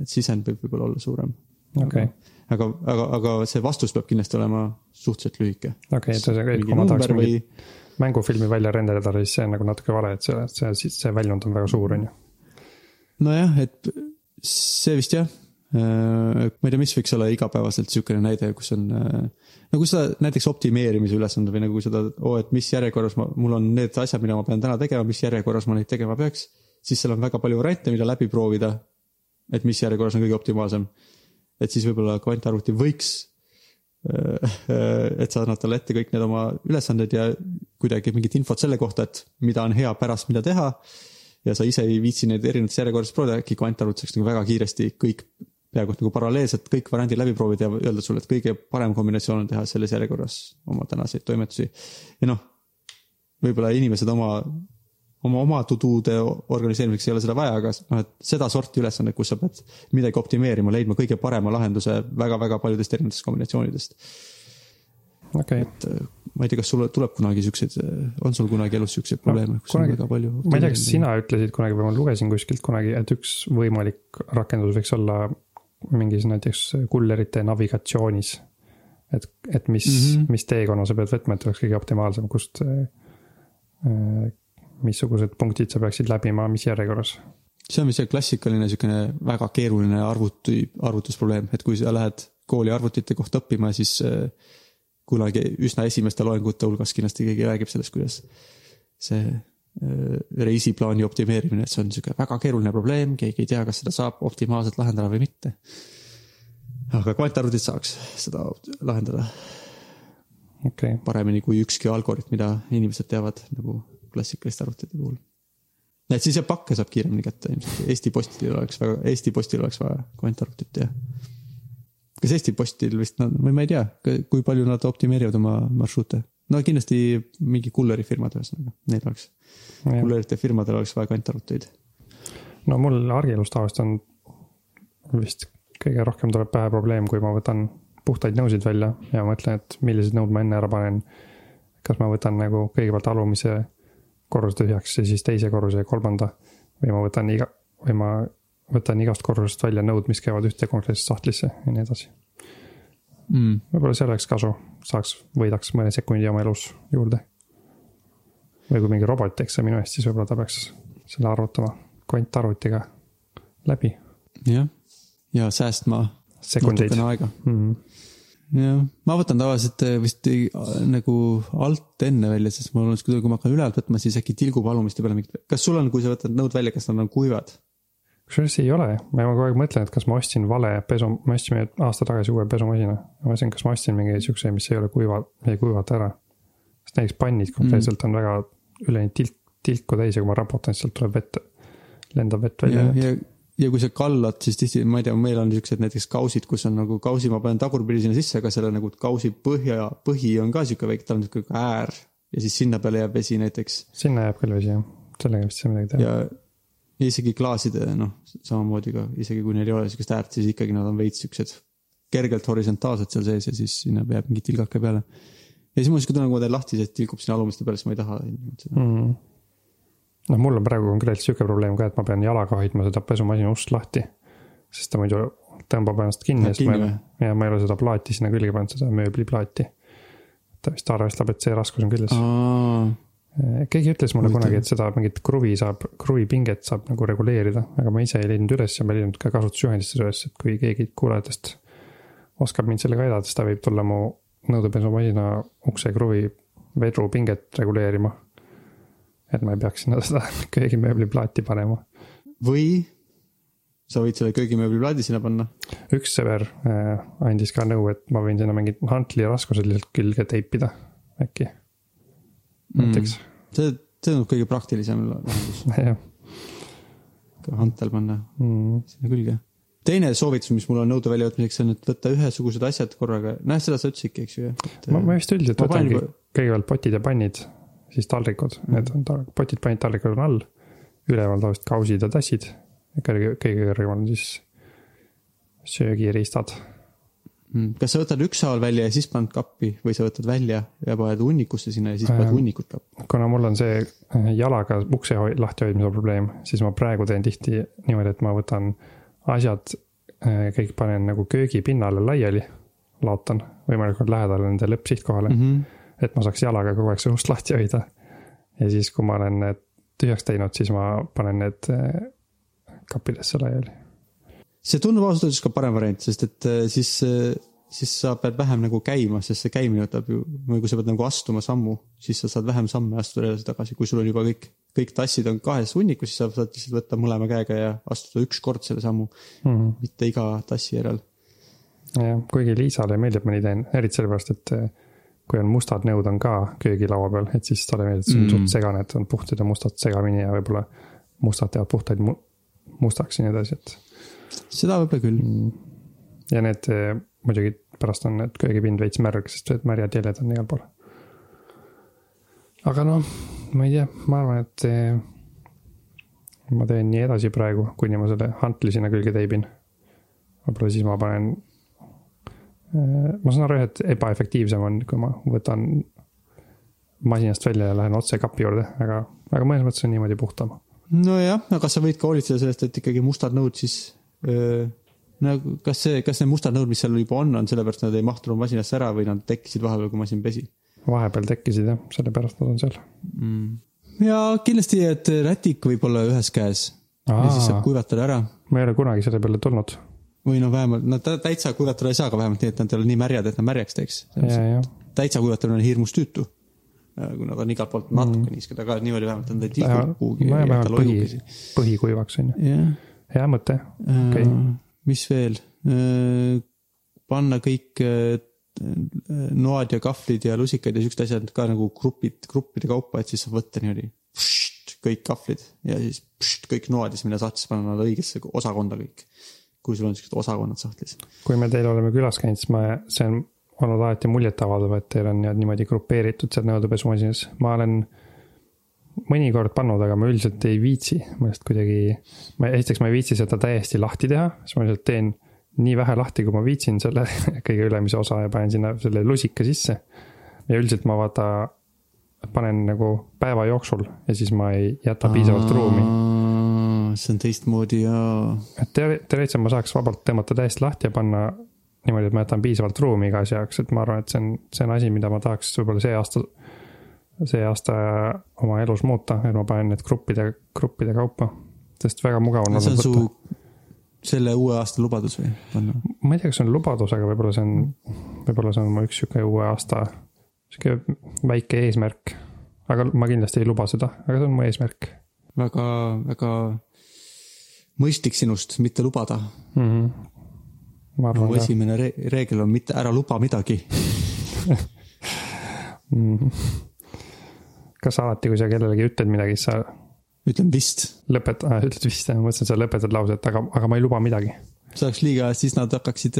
et sisend võib võib-olla olla suurem. okei, aga, aga, aga see vastus peab kindlasti olema suhteliselt lühike. okei, et ühesõnaga, et kui ma tahaks või mingit mängufilmi välja renderdada, siis see on nagu natuke vale, et see, see, see väljund on väga suur, on ju. nojah, et see vist jah. Ma ei tea, mis võiks olla igapäevaselt niisugune näide, kus on, no kui sa näiteks optimeerimise ülesande või nagu seda, oo, et mis järjekorras ma, mul on need asjad, mida ma pean täna tegema, mis järjekorras ma neid tegema peaks, siis seal on väga palju variante, mida läbi proovida. et mis järjekorras on kõige optimaalsem. et siis võib-olla kvantarvuti võiks, et sa annad talle ette kõik need oma ülesanded ja kuidagi mingit infot selle kohta, et mida on hea pärast mida teha ja sa ise ei viitsi neid erinevates järjekordades proovida, äkki kvantarvut saaks nagu väga kiiresti kõik peaaegu et nagu paralleelselt kõik variandid läbi proovida ja öelda sulle, et kõige parem kombinatsioon on teha selles järjekorras oma tänaseid toimetusi. ja noh, võib-olla inimesed oma, oma, oma to-do'de organiseerimiseks ei ole seda vaja, aga noh, et sedasorti ülesanne, kus sa pead midagi optimeerima, leidma kõige parema lahenduse väga-väga paljudest erinevatest kombinatsioonidest. okei, et äh, ma ei tea, kas sul tuleb kunagi siukseid, on sul kunagi elus siukseid probleeme, kus on kunagi- väga palju. ma ei tea, kas sina ütlesid kunagi või ma lugesin kuskilt kunagi, et üks võimalik rakendus võiks olla mingis näiteks kullerite navigatsioonis. et, et mis mm. -hmm. mis teekonna sa pead võtma, et oleks kõige optimaalsem, kust äh,. missugused punktid sa peaksid läbima, mis järjekorras. see on vist see klassikaline siukene väga keeruline arvuti, arvutusprobleem, et kui sa lähed kooli arvutite kohta õppima, siis äh, kunagi üsna esimeste loengute hulgas kindlasti keegi räägib sellest, kuidas see reisiplaani optimeerimine, et see on sihuke väga keeruline probleem, keegi ei tea, kas seda saab optimaalselt lahendada või mitte. aga kvantarvutid saaks seda lahendada okay., paremini kui ükski algoritm, mida inimesed teavad nagu klassikaliste arvutite puhul. et siis jah, pakke saab kiiremini kätte ilmselt, Eesti Postil oleks väga, Eesti Postil oleks vaja kvantarvutit ja. kas Eesti Postil vist, või ma ei tea, kui palju nad optimeerivad oma marsruute. No kindlasti mingi kullerifirmad ühesõnaga, neil oleks, kullerite firmadel oleks vaja kvantarvuteid. no mul argielus tavaliselt on vist kõige rohkem tuleb pähe probleem, kui ma võtan puhtaid nõusid välja ja mõtlen, et millised nõud ma enne ära panen. kas ma võtan nagu kõigepealt alumise korruse tühjaks ja siis teise korruse ja kolmanda või ma võtan iga, või ma võtan igast korrusest välja nõud, mis käivad ühte konkreetsesse sahtlisse ja nii edasi. Mm. võib-olla see oleks kasu, saaks, võidaks mõne sekundi oma elus juurde. või kui mingi robot teeks see minu eest, siis võib-olla ta peaks selle arvutama kvantarvutiga läbi jah, ja säästma sekundeid mm. jah, ma võtan tavaliselt eh, vist ei- nagu alt enne välja, sest mul on kuidagi, kui ma hakkan ülevalt võtma, siis äkki tilgub alumiste peale mingit, kas sul on, kui sa võtad nõud välja, kas nad on kuivad? Kusjuures ei ole, ma kogu aeg mõtlen, et kas ma ostsin vale pesu, me ostsime aasta tagasi uue pesumasina. ma mõtlesin, kas ma ostsin mingi siukse, mis ei ole kuiva, ei kuivata ära. sest näiteks pannid konkreetselt on väga üleni tilk, tilku täis ja kui ma raputan, siis sealt tuleb vett, lendab vett ja välja,. ja, ja kui sa kallad, siis tihti, ma ei tea, meil on siuksed näiteks kausid, kus on nagu kausi, ma panen tagurpidi sinna sisse, aga selle nagu kausi põhja, põhi on ka siuke väike, tal on siuke äär ja siis sinna peale jääb vesi näiteks sinna jääb küll vesi jah, sellega vist ei saa midagi teha. Isegi klaaside, noh, samamoodi ka, isegi kui neil ei ole siukest äärt, siis ikkagi nad on veits siuksed kergelt horisontaalsed seal sees ja siis sinna jääb mingi tilgake peale. ja siis mul siuke tunne, kui ma teen lahti, see tilgub sinna alumiste peale, siis ma ei taha seda. mm.. noh, mul on praegu konkreetselt sihuke probleem ka, et ma pean jalaga hoidma seda pesumasina ust lahti. sest ta muidu tõmbab ennast kinni siis ma ei, ja ma ei ole seda plaati sinna külge pannud, seda mööbliplaati. ta vist arvestab, et see raskus on küljes. Keegi ütles mulle Huvitav. kunagi, et seda mingit kruvi saab, kruvipinget saab nagu reguleerida, aga ma ise ei leidnud üles ja ma ei leidnud ka kasutusjuhendistes üles, et kui keegi kuulajatest oskab mind sellega aidata, siis ta võib tulla mu nõudepesumasina ukse kruvi vedrupinget reguleerima. et ma ei peaks sinna seda keegi mööbliplaati panema. või sa võid selle köögimööbliplaadi sinna panna. üks sõber äh, andis ka nõu, et ma võin sinna mingid hantli raskused lihtsalt külge teipida, äkki. Näiteks see, see tundub kõige praktilisem lahendus, jah hantel panna mm.. sinna külge. teine soovitus, mis mul on nõude väljavõtmiseks, on, et võtta ühesugused asjad korraga, noh, seda sa ütlesidki, eks ju. ma, ma vist üldiselt võtangi juba- kõigepealt potid ja pannid, siis taldrikud mm, need on ta- potid, pannid, taldrikud on all. üleval tavaliselt kausid ja tassid. kõige, kõige kõrgemal on siis söögiriistad. Mm. kas sa võtad ükshaaval välja ja siis paned kappi või sa võtad välja ja paned hunnikusse sinna ja siis paned Äh, hunnikut kappi? kuna mul on see äh, jalaga ukse lahti hoidmise probleem, siis ma praegu teen tihti niimoodi, et ma võtan asjad, kõik panen nagu köögipinnale laiali, laotan võimalikult lähedal nende lõppsihtkohale mm. -hmm. et ma saaks jalaga kogu aeg seda ust lahti hoida. ja siis, kui ma olen need tühjaks teinud, siis ma panen need äh, kappidesse laiali. See tundub ausalt öeldes ka parem variant, sest et äh, siis, siis sa pead vähem nagu käima, sest see käimine võtab ju, või kui sa pead nagu astuma sammu, siis sa saad vähem samme astuda edasi-tagasi, kui sul on juba kõik, kõik tassid on kahes hunnikus, siis sa saad lihtsalt võtta mõlema käega ja astuda üks kord selle sammu, Mhm. mitte iga tassi järel. jah, kuigi Liisale meeldib, ma nii teen, eriti sellepärast, et äh, kui on mustad nõud on ka köögilaua peal, et siis talle meeldib, et see on Mm. suht segane, et on puhtad ja mustad segamini ja võib-olla mustad teevad puhtaid mu mustaks ja nii edasi, et. Seda võib-olla küll. ja need eh, muidugi pärast on need köögipind veits märg, sest et märjad jäljed on igal pool. aga noh, ma ei tea, ma arvan, et eh, ma teen nii edasi praegu, kuni ma selle hantli sinna külge teibin. võib-olla siis ma panen. ma saan aru et ebaefektiivsem on, kui ma võtan masinast välja ja lähen otse kapi juurde, aga, aga mõnes mõttes on niimoodi puhtam. nojah, aga sa võid ka hoolitseda sellest, et ikkagi mustad nõud siis nagu kas see, kas need mustad nõud, mis seal juba on, on sellepärast, nad ei mahtunud masinasse ära või nad tekkisid vahepeal, kui masin pesi vahepeal tekkisid jah, sellepärast nad on seal. mm.? ja kindlasti, et rätik võib olla ühes käes ja siis saab kuivatada ära ma ei ole kunagi selle peale tulnud. või no vähemalt, no tä- täitsa kuivatada ei saa, aga vähemalt nii, et nad ei ole nii märjad, et nad märjaks teeks. täitsa kuivatamine on hirmus tüütu. kui nad on igalt poolt natuke niisked, aga niimoodi vähemalt nad ei tilgu kuhugi. vähemalt põhi, põhikuivaks on ju. jah, hea mõte, okei. mis veel? panna kõik äh, noad ja kahvlid ja lusikad ja siuksed asjad ka nagu grupid, gruppide kaupa, et siis saab võtta niimoodi kõik kahvlid ja siis pšt, kõik noad ja siis minna sahtlisse panna nad õigesse osakonda kõik. kui sul on siuksed osakonnad sahtlis. kui me teil oleme külas käinud, siis ma, see on olnud alati muljetavaldav, et teil on niimoodi grupeeritud seal nõudepesumasinas. ma olen mõnikord pannud, aga ma üldiselt ei viitsi, ma lihtsalt kuidagi, ma esiteks ma ei viitsi seda täiesti lahti teha, siis ma lihtsalt teen nii vähe lahti, kui ma viitsin selle kõige ülemise osa ja panen sinna selle lusika sisse. ja üldiselt ma vaata, panen nagu päeva jooksul ja siis ma ei jäta piisavalt ruumi. see on teistmoodi ja. et teore- teoreetiliselt ma saaks vabalt tõmmata täiesti lahti ja panna niimoodi, et ma jätan piisavalt ruumi iga asja jaoks, et ma arvan, et see on, see on asi, mida ma tahaks võib-olla see aasta, see aasta oma elus muuta, et ma panen need gruppide, gruppide kaupa. sest väga mugav on olnud võtta, selle uue aasta lubadus või? ma ei tea, kas see on lubadus, aga võib-olla see on, võib-olla see on mu üks sihuke uue aasta sihuke väike eesmärk. aga ma kindlasti ei luba seda, aga see on mu eesmärk väga, väga mõistlik sinust mitte lubada. mm. -hmm. ma arvan mu ka esimene re reegel on mitte ära luba midagi. mm. -hmm. Kas alati, kui sa kellelegi ütled midagi, siis sa ütlen vist, lõpetad ah,, ütled vist, ma mõtlesin, et sa lõpetad lause, et aga, aga ma ei luba midagi. see oleks liiga, siis nad hakkaksid,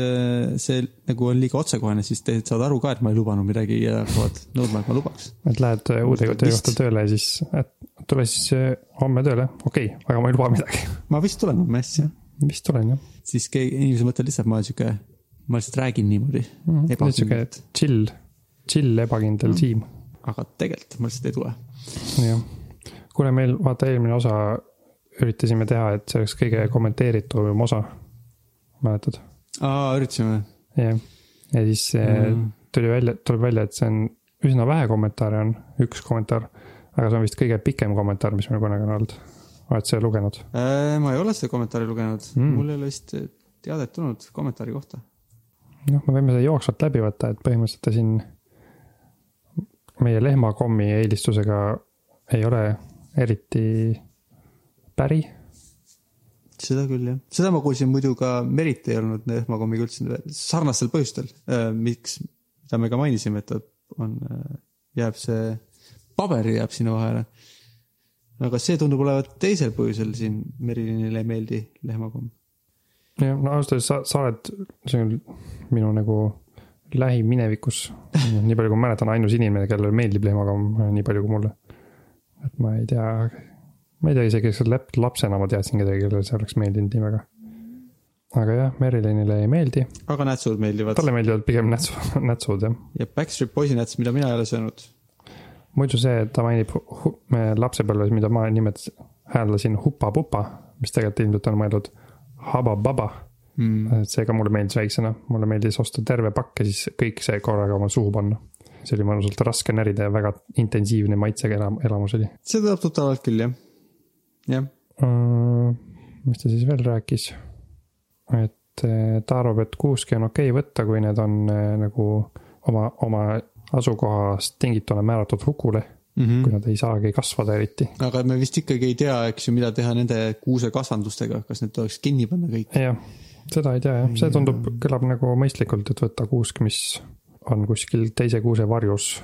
see nagu on liiga otsekohene, siis teised saavad aru ka, et ma ei lubanud midagi ja hakkavad nõudma, et ma lubaks. et lähed äh, uude töökohta tööle ja siis, et tule siis äh, homme tööle, okei okay,, aga ma ei luba midagi. ma vist tulen homme hästi, jah. vist tulen jah siis keegi, inimesed mõtlevad lihtsalt, ma olen sihuke, ma lihtsalt räägin niimoodi mm. sihuke chill, chill ebakindel mm. tiim, aga tegelikult ma lihtsalt ei tule. jah. kuule, meil vaata eelmine osa üritasime teha, et see oleks kõige kommenteeritum osa. mäletad? aa, üritasime. jah, ja siis mm. Tuli välja, tuleb välja, et see on üsna vähe kommentaare on, üks kommentaar. aga see on vist kõige pikem kommentaar, mis meil kunagi on olnud. oled sa lugenud? Äh, ma ei ole seda kommentaari lugenud mm., mul ei ole vist teadet tulnud kommentaari kohta. noh, me võime seda jooksvalt läbi võtta, et põhimõtteliselt ta siin meie lehmakommi eelistusega ei ole eriti päri. seda küll jah, seda ma kuulsin muidu ka Merit ei olnud lehmakommiga üldse sarnastel põhjustel, miks, mida me ka mainisime, et ta on, jääb see, paber jääb sinna vahele. aga see tundub olevat teisel põhjusel siin Merilinile ei meeldi lehmakomm. jah, no ausalt öeldes sa, sa oled, see on minu nagu lähiminevikus, nii palju kui ma mäletan, ainus inimene, kellele meeldib lehmakomm, nii palju kui mulle. et ma ei tea, ma ei tea isegi, kas lap-, lapsena ma teadsin kedagi, kellele see oleks meeldinud nii väga. aga jah, Merilinile ei meeldi, aga nätsud meeldivad. talle meeldivad pigem nätsu, nätsud jah. ja Backstreet Boysi näts, mida mina ei ole söönud. muidu see, et ta mainib lapsepõlves, mida ma nimetasin, hääldasin hupa-pupa, mis tegelikult ilmselt on mõeldud haba-baba Mm. et see ka mulle meeldis väiksena, mulle meeldis osta terve pakk ja siis kõik see korraga oma suhu panna. see oli mõnusalt raske närida ja väga intensiivne maitsega elam-, elamus oli see tuleb tuttavalt küll jah, jah. uh,. mis ta siis veel rääkis? et eh, ta arvab, et kuuski on okei okay võtta, kui need on eh, nagu oma, oma asukohast tingituna määratud hukule, Mm kui -hmm. nad ei saagi kasvada eriti. aga me vist ikkagi ei tea, eks ju, mida teha nende kuusekasvandustega, kas need tuleks kinni panna kõik? jah, seda ei tea jah, see tundub, kõlab nagu mõistlikult, et võtta kuusk, mis on kuskil teise kuuse varjus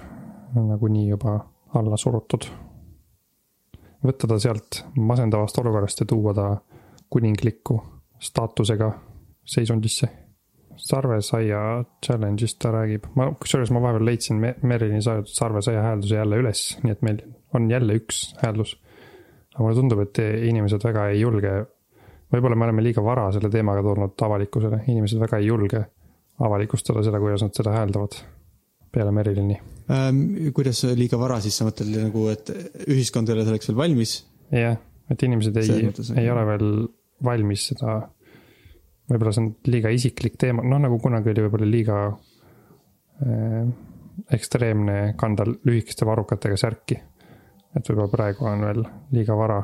nagunii juba alla surutud. võtta ta sealt masendavast olukorrast ja tuua ta kuninglikku staatusega seisundisse. sarvesaia challenge'ist ta räägib, ma, kusjuures ma vahepeal leidsin Me- Merilini saadetud sarvesaia häälduse jälle üles, nii et meil on jälle üks hääldus. aga mulle tundub, et inimesed väga ei julge võib-olla me oleme liiga vara selle teemaga tulnud avalikkusele, inimesed väga ei julge avalikustada seda, kuidas nad seda hääldavad peale Merilini. Ähm, kuidas liiga vara siis sa mõtled nagu, et ühiskond ei ole selleks veel valmis? jah, et inimesed ei ei ole veel valmis seda, võib-olla see on liiga isiklik teema, noh nagu kunagi oli võib-olla liiga äh, ekstreemne kanda lühikeste varrukatega särki. et võib-olla praegu on veel liiga vara.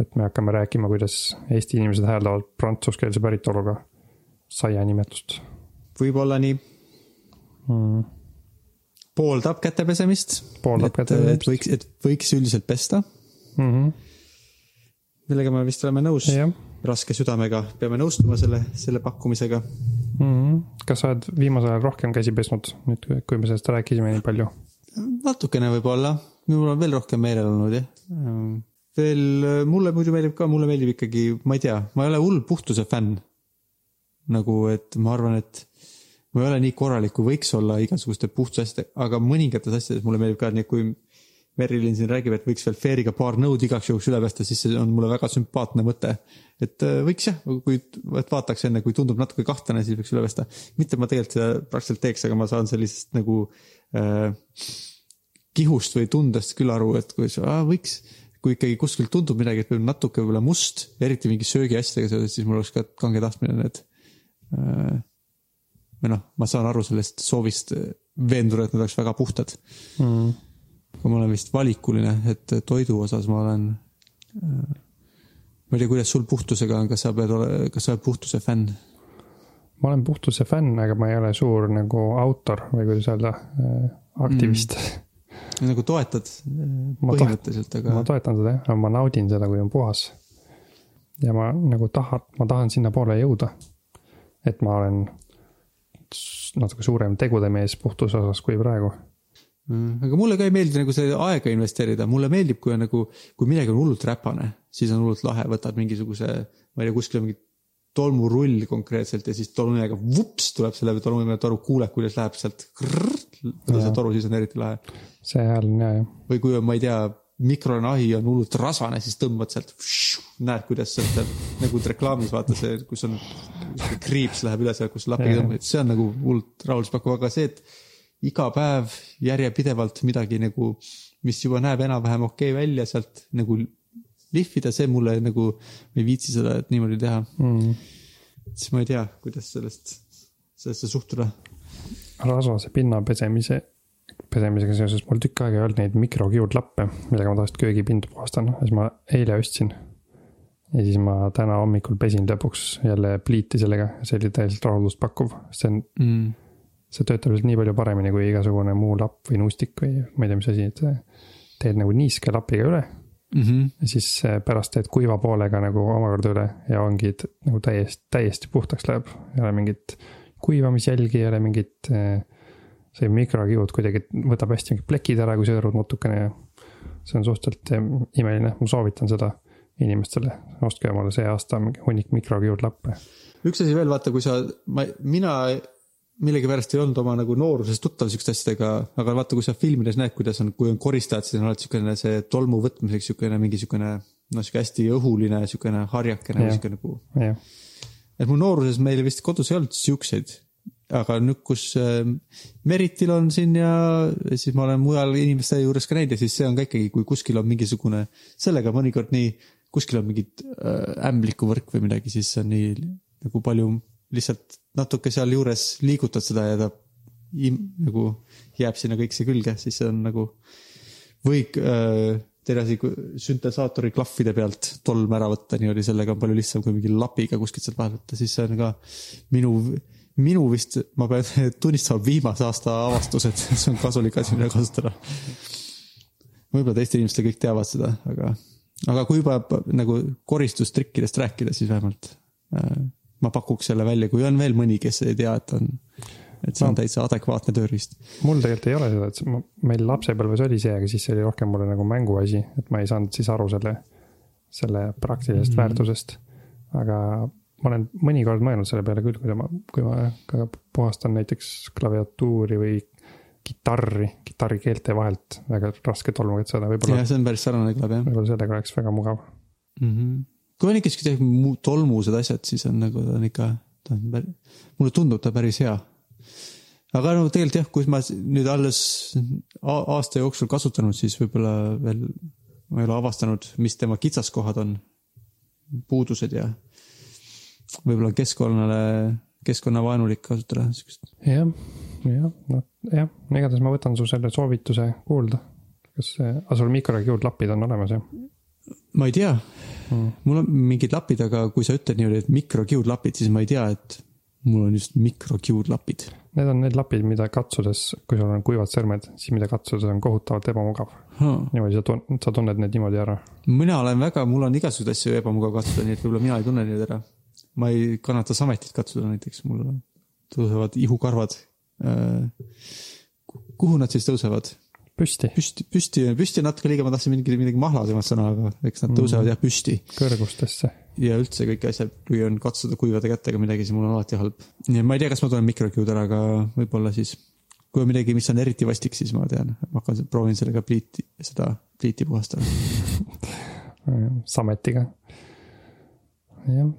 Et me hakkame rääkima, kuidas Eesti inimesed hääldavad prantsuskeelse päritoluga saia nimetust võib-olla nii, mm.. pooldab kätepesemist. Pooldab et, kätepesemist. et võiks, et võiks üldiselt pesta, Mm -hmm. millega me vist oleme nõus. jah raske südamega peame nõustuma selle, selle pakkumisega. mm. -hmm. kas sa oled viimasel ajal rohkem käsi pesnud, nüüd kui me sellest rääkisime nii palju? natukene võib-olla, mul on veel rohkem meelel olnud jah. Veel mulle muidu meeldib ka, mulle meeldib ikkagi, ma ei tea, ma ei ole hull puhtuse fänn. nagu, et ma arvan, et ma ei ole nii korralik, kui võiks olla igasuguste puhtuse asjadega, aga mõningates asjades mulle meeldib ka, nii et kui Merilin siin räägib, et võiks veel Fairiga paar nõud igaks juhuks üle pesta, siis see on mulle väga sümpaatne mõte. et äh, võiks jah, kui, et vaataks enne, kui tundub natuke kahtlane, siis võiks üle pesta. mitte ma tegelikult seda praktiliselt teeks, aga ma saan sellisest nagu äh, kihust või tundest küll aru, et kui sa, võiks, kui ikkagi kuskilt tundub midagi, et natuke võib-olla must, eriti mingi söögiasjadega seoses, siis mul oleks ka kange tahtmine need äh, või noh, ma saan aru sellest soovist äh, veenduda, et need oleks väga puhtad. mm.. aga ma olen vist valikuline, et toidu osas ma olen äh, ma ei tea, kuidas sul puhtusega on, kas sa pead, kas sa oled puhtuse fänn? ma olen puhtuse fänn, aga ma ei ole suur nagu autor või kuidas öelda, aktivist mm.. Nagu toetad äh, Ma põhimõtteliselt, ma aga toetan seda jah, aga ma naudin seda, kui on puhas. ja ma nagu tahan, ma tahan sinnapoole jõuda. et ma olen natuke suurem tegudemees puhtuse osas kui praegu. Mm, aga mulle ka ei meeldi nagu see aega investeerida, mulle meeldib, kui on nagu, kui midagi on hullult räpane, siis on hullult lahe, võtad mingisuguse, ma ei tea, kuskil mingi tolmurull konkreetselt ja siis tolmuimega vups tuleb selle tolmuimeja toru, kuuled, kuidas läheb sealt läbi see toru, siis on eriti lahe. see hääl on hea jah. või kui on, ma ei tea, mikrolahi on hullult rasvane, siis tõmbad sealt, näed, kuidas sealt nagu reklaamis vaata see, kus on kriips läheb üle sealt, kus lapiga tõmbad, see on nagu hullult rahulduspakkuv, aga see, et iga päev järjepidevalt midagi nagu, mis juba näeb enam-vähem okei okay välja sealt nagu lihvida, see mulle nagu, ma ei viitsi seda, et niimoodi teha. mm.. siis ma ei tea, kuidas sellest, sellesse suhtuda. Rasvase pinna pesemise, pesemisega seoses mul tükk aega ei olnud neid mikrokiudlappe, millega ma tavaliselt köögipinda puhastan, siis ma eile ostsin. ja siis ma täna hommikul pesin lõpuks jälle pliiti sellega, see oli täielikult rahuldust pakkuv, see on, Mm. see töötab lihtsalt nii palju paremini kui igasugune muu lapp või nuustik või ma ei tea, mis asi, et teed nagu niiske lapiga üle, mm. -hmm. ja siis äh, pärast teed kuiva poolega nagu omakorda üle ja ongi nagu täiesti, täiesti puhtaks läheb. ei ole mingit kuivamisjälgi, ei ole mingit. see mikrokivud kuidagi võtab hästi mingid plekid ära, kui sõõrud natukene ja see on suhteliselt eh, imeline, ma soovitan seda inimestele, ostke omale see aasta mingi hunnik mikrokivudlappe. üks asi veel, vaata, kui sa, ma, mina millegipärast ei olnud oma nagu nooruses tuttav siukeste asjadega, aga vaata, kui sa filmides näed, kuidas on, kui on koristajad, siis on alati siukene see tolmu võtmiseks siukene mingi siukene noh, siuke hästi õhuline siukene harjakene või Jah. siuke nagu. jah, et mu nooruses meil vist kodus ei olnud siukseid. aga nüüd, kus äh, Meritil on siin ja siis ma olen mujal inimeste juures ka näinud ja siis see on ka ikkagi, kui kuskil on mingisugune, sellega mõnikord nii, kuskil on mingit äh, ämblikuvõrk või midagi, siis on nii nagu palju lihtsalt natuke sealjuures liigutad seda ja ta im, nagu jääb sinna kõik see külge, siis see on nagu või äh, teine asi, süntesaatori klahvide pealt tolm ära võtta niimoodi, sellega on palju lihtsam kui mingi lapiga kuskilt sealt vahelt võtta, siis see on ka minu, minu vist, ma pean tunnistama, viimase aasta avastus, et see on kasulik asi, mida kasutada. võib-olla teised inimesed kõik teavad seda, aga, aga kui juba nagu koristustrikkidest rääkida, siis vähemalt äh, ma pakuks selle välja, kui on veel mõni, kes ei tea, et on, et see on No. täitsa adekvaatne tööriist. mul tegelikult ei ole seda, et ma- meil lapsepõlves oli see, aga siis see oli rohkem mulle nagu mänguasi, et ma ei saanud siis aru selle, selle praktilisest mm. väärtusest. aga ma olen mõnikord mõelnud selle peale küll, kui ma, kui ma ka puhastan näiteks klaviatuuri või kitarri, kitarrikeelte vahelt väga raske tolmu saada, võib-olla jah, see on päris sarnane kõlab jah võib-olla sellega oleks väga mugav. mm. -hmm. kui on ikka siuksed mu- tolmused asjad, siis on nagu ta on ikka, ta on päris, mulle tundub ta päris hea. Aga no tegelikult jah, kui ma nüüd alles aasta jooksul kasutanud, siis võib-olla veel ma ei ole avastanud, mis tema kitsaskohad on, puudused ja võib-olla keskkonnale, keskkonnavaenulik kasutada siukest. jah, jah, noh jah, igatahes ma võtan su selle soovituse kuulda. kas, aga sul mikrokivudlapid on olemas jah ma ei tea mm.? mul on mingid lapid, aga kui sa ütled niimoodi, et mikrokiudlapid, siis ma ei tea, et mul on just mikrokiudlapid. Need on need lapid, mida katsudes, kui sul on kuivad sõrmed, siis mida katsudes on kohutavalt ebamugav. niimoodi sa tun-, sa tunned need niimoodi ära. mina olen väga, mul on igasuguseid asju ebamugav katsuda, nii et võib-olla mina ei tunne neid ära. ma ei kannata sametit katsuda näiteks, mul tõusevad ihukarvad. kuhu nad siis tõusevad? püsti, püsti, püsti, püsti on natuke liiga, ma tahtsin mingi, midagi mahlasemat sõna, aga eks nad tõusevad jah püsti. kõrgustesse. ja üldse kõik asjad, kui on katsuda kuivade kätega midagi, siis mul on alati halb. nii et ma ei tea, kas ma tunnen mikrokiud ära, aga võib-olla siis, kui on midagi, mis on eriti vastik, siis ma tean, ma hakkan, proovin sellega pliiti, seda pliiti puhastada. sametiga. jah,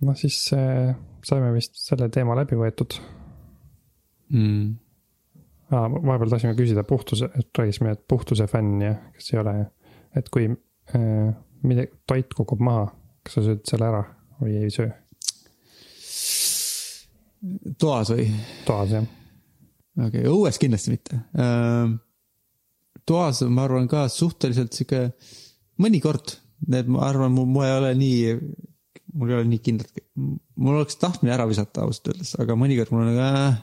noh siis äh, saime vist selle teema läbi võetud Mm. ah,. vahepeal tahtsime küsida puhtuse, et rääkisime, et puhtuse fänn ja kes ei ole, et kui äh, midagi, toit kukub maha, kas sa sööd selle ära või ei söö? toas või? toas jah, okei okay,, õues kindlasti mitte. toas ma arvan ka suhteliselt sihuke, mõnikord need, ma arvan, mul ei ole nii, mul ei ole nii kindlalt, mul oleks tahtmine ära visata ausalt öeldes, aga mõnikord mul on nagu äh,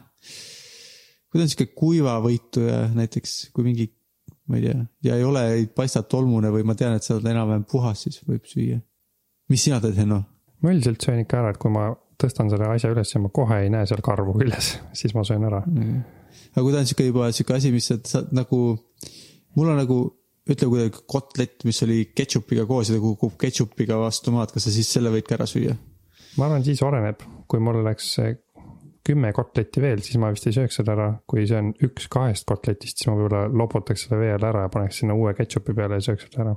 kui ta on sihuke kuivavõitu ja näiteks kui mingi, ma ei tea, ja ei ole, ei paista tolmune või ma tean, et sa oled enam-vähem puhas, siis võib süüa. mis sina teed, Henno? ma üldiselt söön ikka ära, et kui ma tõstan selle asja üles ja ma kohe ei näe seal karvu küljes, siis ma söön ära. aga kui ta on sihuke juba sihuke asi, mis sa, sa nagu, mul on nagu, ütle kuidagi kotlett, mis oli ketšupiga koos ja ta kukub ketšupiga vastu maad, kas sa siis selle võid ka ära süüa? ma arvan, siis oleneb, kui mul oleks kümme kotletti veel, siis ma vist ei sööks seda ära, kui see on üks kahest kotletist, siis ma võib-olla loputaks selle veel ära ja paneks sinna uue ketšupi peale ja sööks selle ära.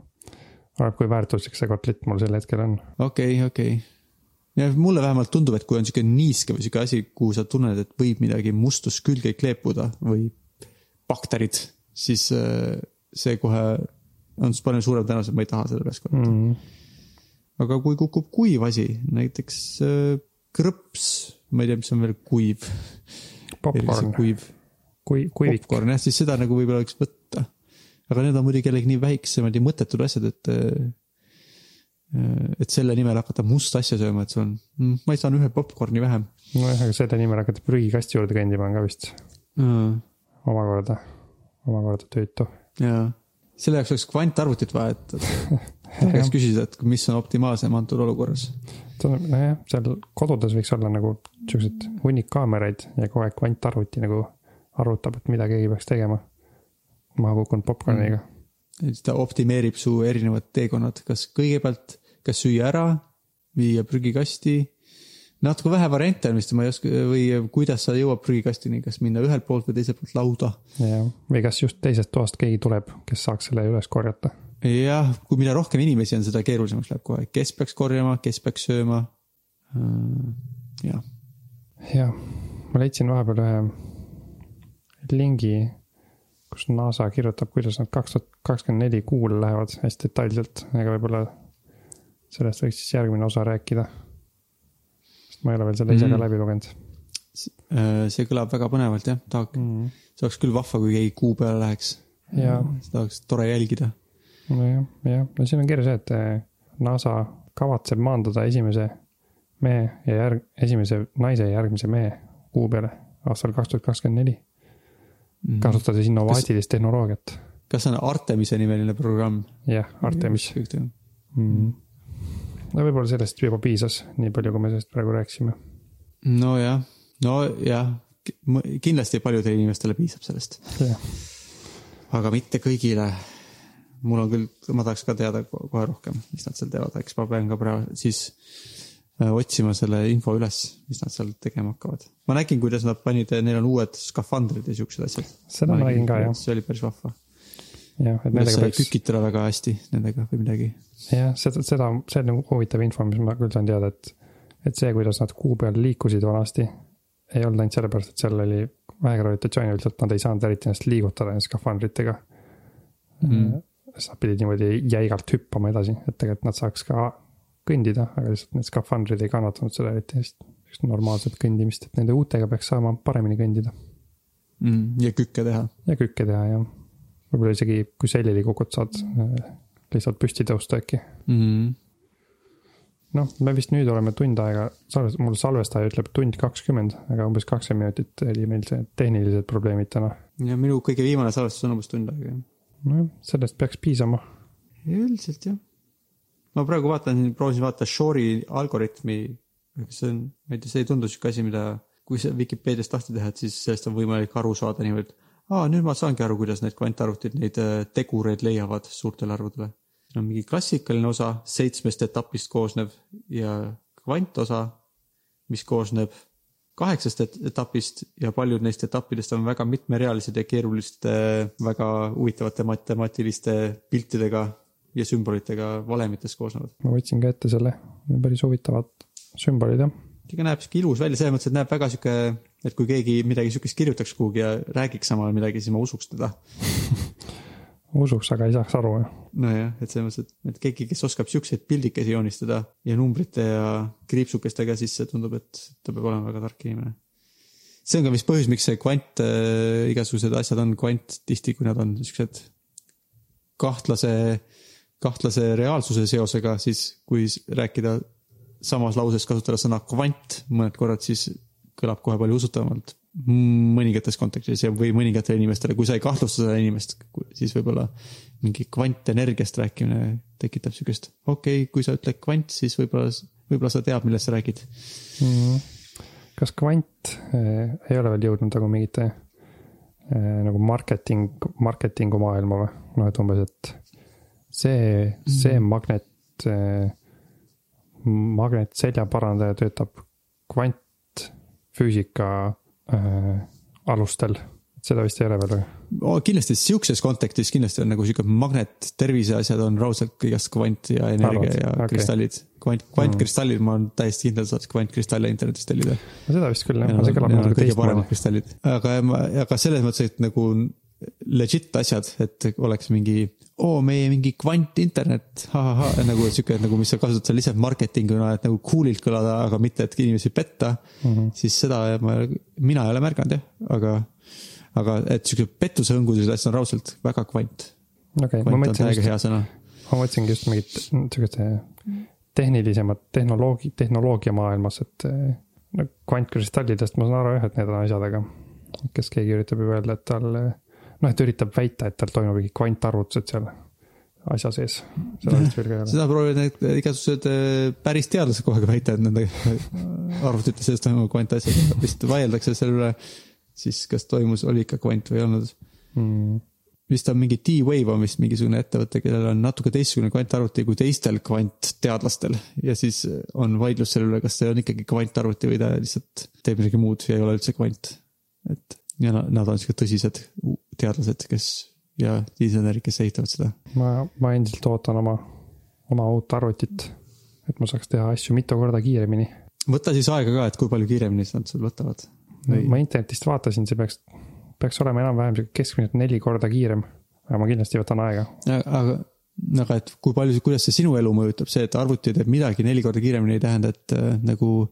oleneb, kui väärtuslik see kotlett mul sel hetkel on. okei okay,, okei okay.. ja mulle vähemalt tundub, et kui on sihuke niiske või sihuke asi, kuhu sa tunned, et võib midagi mustust külge kleepuda või bakterid, siis äh, see kohe on palju suurem tõenäosus, et ma ei taha selle peast korrata mm.. Mm. aga kui kukub kuiv asi, näiteks äh, krõps, ma ei tea, mis on veel kuiv. popkorn, kuiv kui, kuivik, popkorn jah, siis seda nagu võib-olla võiks võtta. aga need on muidugi jällegi nii väiksemad ja mõttetud asjad, et. et selle nimel hakata musta asja sööma, et sul on, ma ei saa ühe popkorni vähem nojah, aga selle nimel hakata prügikasti juurde kõndima on ka vist mm.. omakorda, omakorda tüütu. jaa, selle jaoks oleks kvantarvutit vaja, et et käest küsida, et mis on optimaalsem antud olukorras. nojah, seal kodudes võiks olla nagu siuksed hunnik kaameraid ja kogu aeg kvantarvuti nagu arvutab, et mida keegi peaks tegema. maha kukkunud popkorniga mm.. ta optimeerib su erinevad teekonnad, kas kõigepealt, kas süüa ära, viia prügikasti. Natuke vähe variante on vist, ma ei oska või kuidas sa jõuad prügikastini, kas minna ühelt poolt või teiselt poolt lauda. ja, või kas just teisest toast keegi tuleb, kes saaks selle üles korjata. jah, kui mida rohkem inimesi on, seda keerulisemaks läheb kohe, kes peaks korjama, kes peaks sööma. jah, jah, ma leidsin vahepeal ühe lingi, kus NASA kirjutab, kuidas nad kaks tuhat kakskümmend neli kuule lähevad hästi detailselt, aga võib-olla sellest võiks siis järgmine osa rääkida. Ma ei ole veel seda ise ka Mhm. läbi lugenud see kõlab väga põnevalt jah, tahaks, mm.. see oleks küll vahva, kui keegi kuu peale läheks. Seda oleks tore jälgida. nojah, jah, no siin on kirjas et eh, NASA kavatseb maandada esimese mehe ja järg-, esimese naise ja järgmise mehe kuu peale aastal kaks tuhat kakskümmend neli, kasutades innovaatilist tehnoloogiat. kas see on Artemise nimeline programm? jah, Artemis. mm.. No võib-olla sellest juba piisas, nii palju, kui me sellest praegu rääkisime. nojah, nojah, kindlasti paljudele inimestele piisab sellest, aga mitte kõigile. mul on küll, ma tahaks ka teada ko- kohe rohkem, mis nad seal teevad, eks ma pean ka praegu siis äh, otsima selle info üles, mis nad seal tegema hakkavad. ma nägin, kuidas nad panid, neil on uued skafandrid ja siuksed asjad. seda ma nägin ka jah, see oli päris vahva. jah, et nendega peaks, kükitada väga hästi nendega või midagi. jah, seda, seda, see on nagu huvitav info, mis ma küll saan teada, et, et see, kuidas nad kuu peal liikusid vanasti, ei olnud ainult sellepärast, et seal oli vähe gravitatsiooni, lihtsalt nad ei saanud eriti ennast liigutada skafandritega Mm. siis nad pidid niimoodi jäigalt hüppama edasi, et tegelikult nad saaks ka kõndida, aga lihtsalt need skafandrid ei kannatanud seda eriti hästi. just normaalset kõndimist, et nende uutega peaks saama paremini kõndida mm,. ja kükke teha. ja kükke teha ja võib-olla isegi, kui selili kukud, saad äh, lihtsalt püsti tõusta äkki. Mm. noh, me vist nüüd oleme tund aega, mul salvestaja ütleb tund kakskümmend, aga umbes kakskümmend minutit oli meil see tehnilised probleemid täna. ja minu kõige viimane salvestus on umbes tund aega. nojah, sellest peaks piisama. üldiselt jah. ma praegu vaatan, proovisin vaadata Shore'i algoritmi. see on, ma ei tea, see ei tundu sihuke asi, mida, kui sa Vikipeediast lahti teha, et siis sellest on võimalik aru saada niimoodi. aa, nüüd ma saangi aru, kuidas need kvantarvutid neid äh, tegureid leiavad suurtele arvudele. siin on mingi klassikaline osa seitsmest etapist koosnev ja kvantosa, mis koosneb kaheksast et- etapist ja paljud neist etappidest on väga mitmerealised ja keeruliste, väga huvitavate matemaatiliste piltidega ja sümbolitega valemitest koosnevad. ma võtsin ka ette selle, päris huvitavad sümbolid jah. Ega näeb sihuke ilus välja, selles mõttes, et näeb väga sihuke, et kui keegi midagi sihukest kirjutaks kuhugi ja räägiks samal ajal midagi, siis ma usuks teda. usuks, aga ei saaks aru jah. nojah, et selles mõttes, et, et keegi, kes oskab siukseid pildikesi joonistada ja numbrite ja kriipsukestega, siis see tundub, et ta peab olema väga tark inimene. see on ka vist põhjus, miks see kvant äh,, igasugused asjad on kvant tihti, kui nad on siuksed kahtlase, kahtlase reaalsuse seosega, siis kui rääkida samas lauses kasutada sõna kvant mõned korrad, siis kõlab kohe palju usutavamalt mõningates kontekstis ja, või mõningatele inimestele, kui sa ei kahtlusta seda inimest, siis võib-olla mingi kvantenergiast rääkimine tekitab siukest, okei okay,, kui sa ütled kvant, siis võib-olla, võib-olla sa tead, millest sa räägid. Mhm. kas kvant äh, ei ole veel jõudnud nagu mingite äh, nagu marketing, marketingu maailma või? noh, et umbes, et see, see magnet äh,, magnet seljaparandaja töötab kvantfüüsika äh, alustel. seda vist ei ole veel või? kindlasti siukses kontekstis kindlasti on nagu siuke magnet, terviseasjad on raudselt kõigest kvant ja energia Arvad? ja okay. kristallid. kvant, kvantkristallid, ma olen täiesti kindel, saad kvantkristalle internetist tellida. no seda vist küll jah, see kõlab natuke teistmoodi. kristallid. aga, aga selles mõttes, et nagu legit asjad, et oleks mingi, oo, meie mingi kvantinternet, ahahah, nagu sihuke nagu, mis sa kasutad seal lihtsalt marketinguna, et nagu cool'ilt kõlada, aga mitte, et inimesi petta mm. -hmm. siis seda ma, mina ei ole märganud jah, aga, aga et sihuke pettusehõngused asjad on raudselt väga kvant. okei, ma kvant on täiega just, hea sõna. ma mõtlesingi just mingit sihukest tehnilisemat tehnoloogi, tehnoloogia maailmas, et no kvantkristallidest ma saan aru jah, et need on asjad, aga kes keegi üritab ju öelda, et tal noh, et üritab väita, et tal toimub mingi kvantarvutused seal asja sees. seda proovivad need igasugused äh, päris teadlased kogu aeg väita, et nende arvutite sees toimuvad kvantasjad, vist vaieldakse selle üle, siis kas toimus, oli ikka kvant või ei olnud. Mm, vist on mingi D-Wave on vist mingisugune ettevõte, kellel on natuke teistsugune kvantarvuti kui teistel kvantteadlastel ja siis on vaidlus selle üle, kas see on ikkagi kvantarvuti või ta lihtsalt teeb midagi muud ja ei ole üldse kvant. et ja na- nad on siuke tõsised teadlased, kes ja insenerid, kes ehitavad seda. ma, ma endiselt ootan oma, oma uut arvutit. et ma saaks teha asju mitu korda kiiremini. võta siis aega ka, et kui palju kiiremini nad sul võtavad. Või- ma internetist vaatasin, see peaks, peaks olema enam-vähem sihuke keskmiselt neli korda kiirem. aga ma kindlasti võtan aega. aga, aga et kui palju, kuidas see sinu elu mõjutab, see, et arvuti teeb midagi neli korda kiiremini, ei tähenda, et äh, nagu,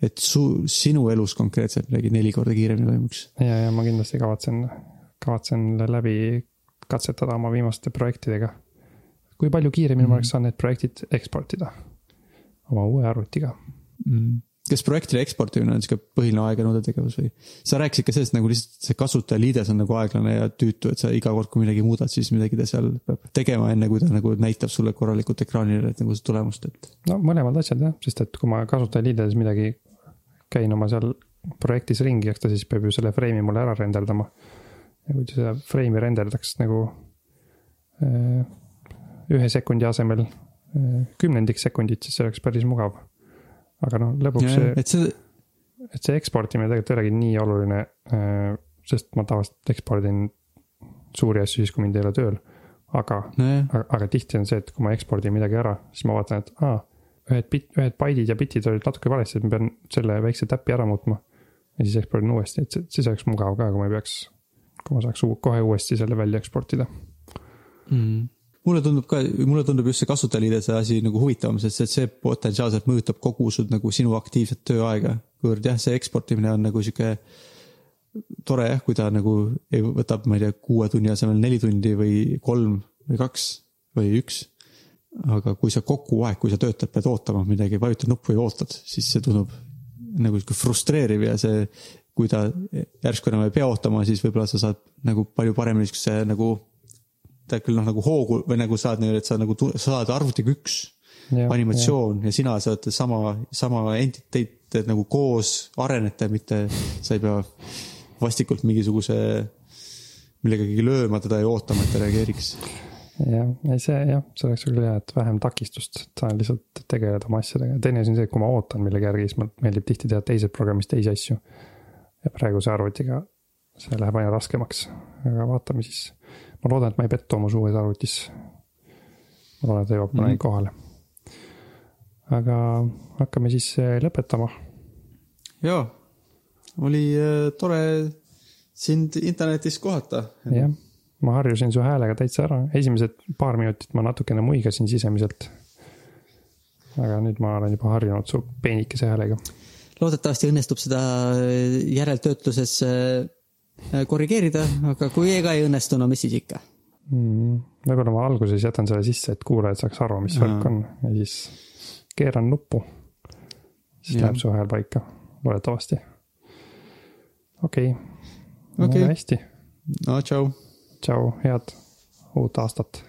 et su, sinu elus konkreetselt midagi neli korda kiiremini toimuks. ja, ja ma kindlasti kavatsen, kavatsen läbi katsetada oma viimaste projektidega. kui palju kiiremini mm. ma oleks saanud need projektid eksportida oma uue arvutiga. Mm. kas projektile eksportimine on sihuke põhiline aeganõudev tegevus või? sa rääkisid ka sellest nagu lihtsalt see kasutajaliides on nagu aeglane ja tüütu, et sa iga kord, kui midagi muudad, siis midagi ta seal peab tegema, enne kui ta nagu näitab sulle korralikult ekraanile, et nagu seda tulemust, et. no mõlemad asjad jah, sest et kui ma kasutajaliides midagi käin oma seal projektis ringi, eks ta siis peab ju selle frame'i mulle ära renderdama. Ja kui ta seda frame'i renderdaks nagu äh, ühe sekundi asemel äh, kümnendik sekundit, siis see oleks päris mugav. aga noh, lõpuks see, et see, et see eksportimine tegelikult ei olegi nii oluline, sest ma tavaliselt ekspordin suuri asju siis, kui mind ei ole tööl. aga nojah, aga, aga tihti on see, et kui ma ekspordin midagi ära, siis ma vaatan, et aa, ühed bit, ühed baidid ja bitid olid natuke valesti, et ma pean selle väikse täpi ära muutma. ja siis ekspordin uuesti, et see- siis oleks mugav ka, kui ma ei peaks, kui ma saaks kohe uuesti selle välja eksportida. mm.. mulle tundub ka, mulle tundub just see kasutajaliidese asi nagu huvitavam, sest see potentsiaalselt mõjutab kogu su nagu sinu aktiivset tööaega. kuivõrd jah, see eksportimine on nagu sihuke tore jah, kui ta nagu võtab, ma ei tea, kuue tunni asemel neli tundi või kolm või kaks või üks. aga kui sa kogu aeg, kui sa töötad, pead ootama midagi, vajutad nuppu ja ootad, siis see tundub nagu sihuke frustreeriv ja see, kui ta järsku enam ei pea ootama, siis võib-olla sa saad nagu palju paremini siukse nagu tead küll noh, nagu hoogu või nagu saad niimoodi, et sa nagu saad arvutiga üks animatsioon ja. ja sina saad sama, sama entiteet nagu koos arenete, mitte sa ei pea vastikult mingisuguse millegagi lööma teda ja ootama, et ta reageeriks. jah, ei see jah, see oleks küll hea, et vähem takistust, et saan lihtsalt tegeleda oma asjadega. teine asi on see, et kui ma ootan millegi järgi, siis mulle meeldib tihti teha teises programmis teisi asju. Ja praeguse arvutiga see läheb aina raskemaks, aga vaatame siis. ma loodan, et ma ei pettu oma uues arvutis. ma loodan, et ta jõuab kunagi Mhm. kohale. aga hakkame siis eh, lõpetama. jaa, oli äh, tore sind internetis kohata. jah, ma harjusin su häälega täitsa ära, esimesed paar minutit ma natukene muigasin sisemiselt. aga nüüd ma olen juba harjunud su peenikese häälega. Loodetavasti õnnestub seda järeltöötluses äh, korrigeerida, aga kui ka ei õnnestu, no mis siis ikka. mm,. võib-olla ma alguses jätan selle sisse, et kuulajad saaks aru, mis värk on ja siis keeran nuppu. siis Jah. läheb su hääl paika, loodetavasti. okei okay., Okei. hästi, no tšau. tšau, head uut aastat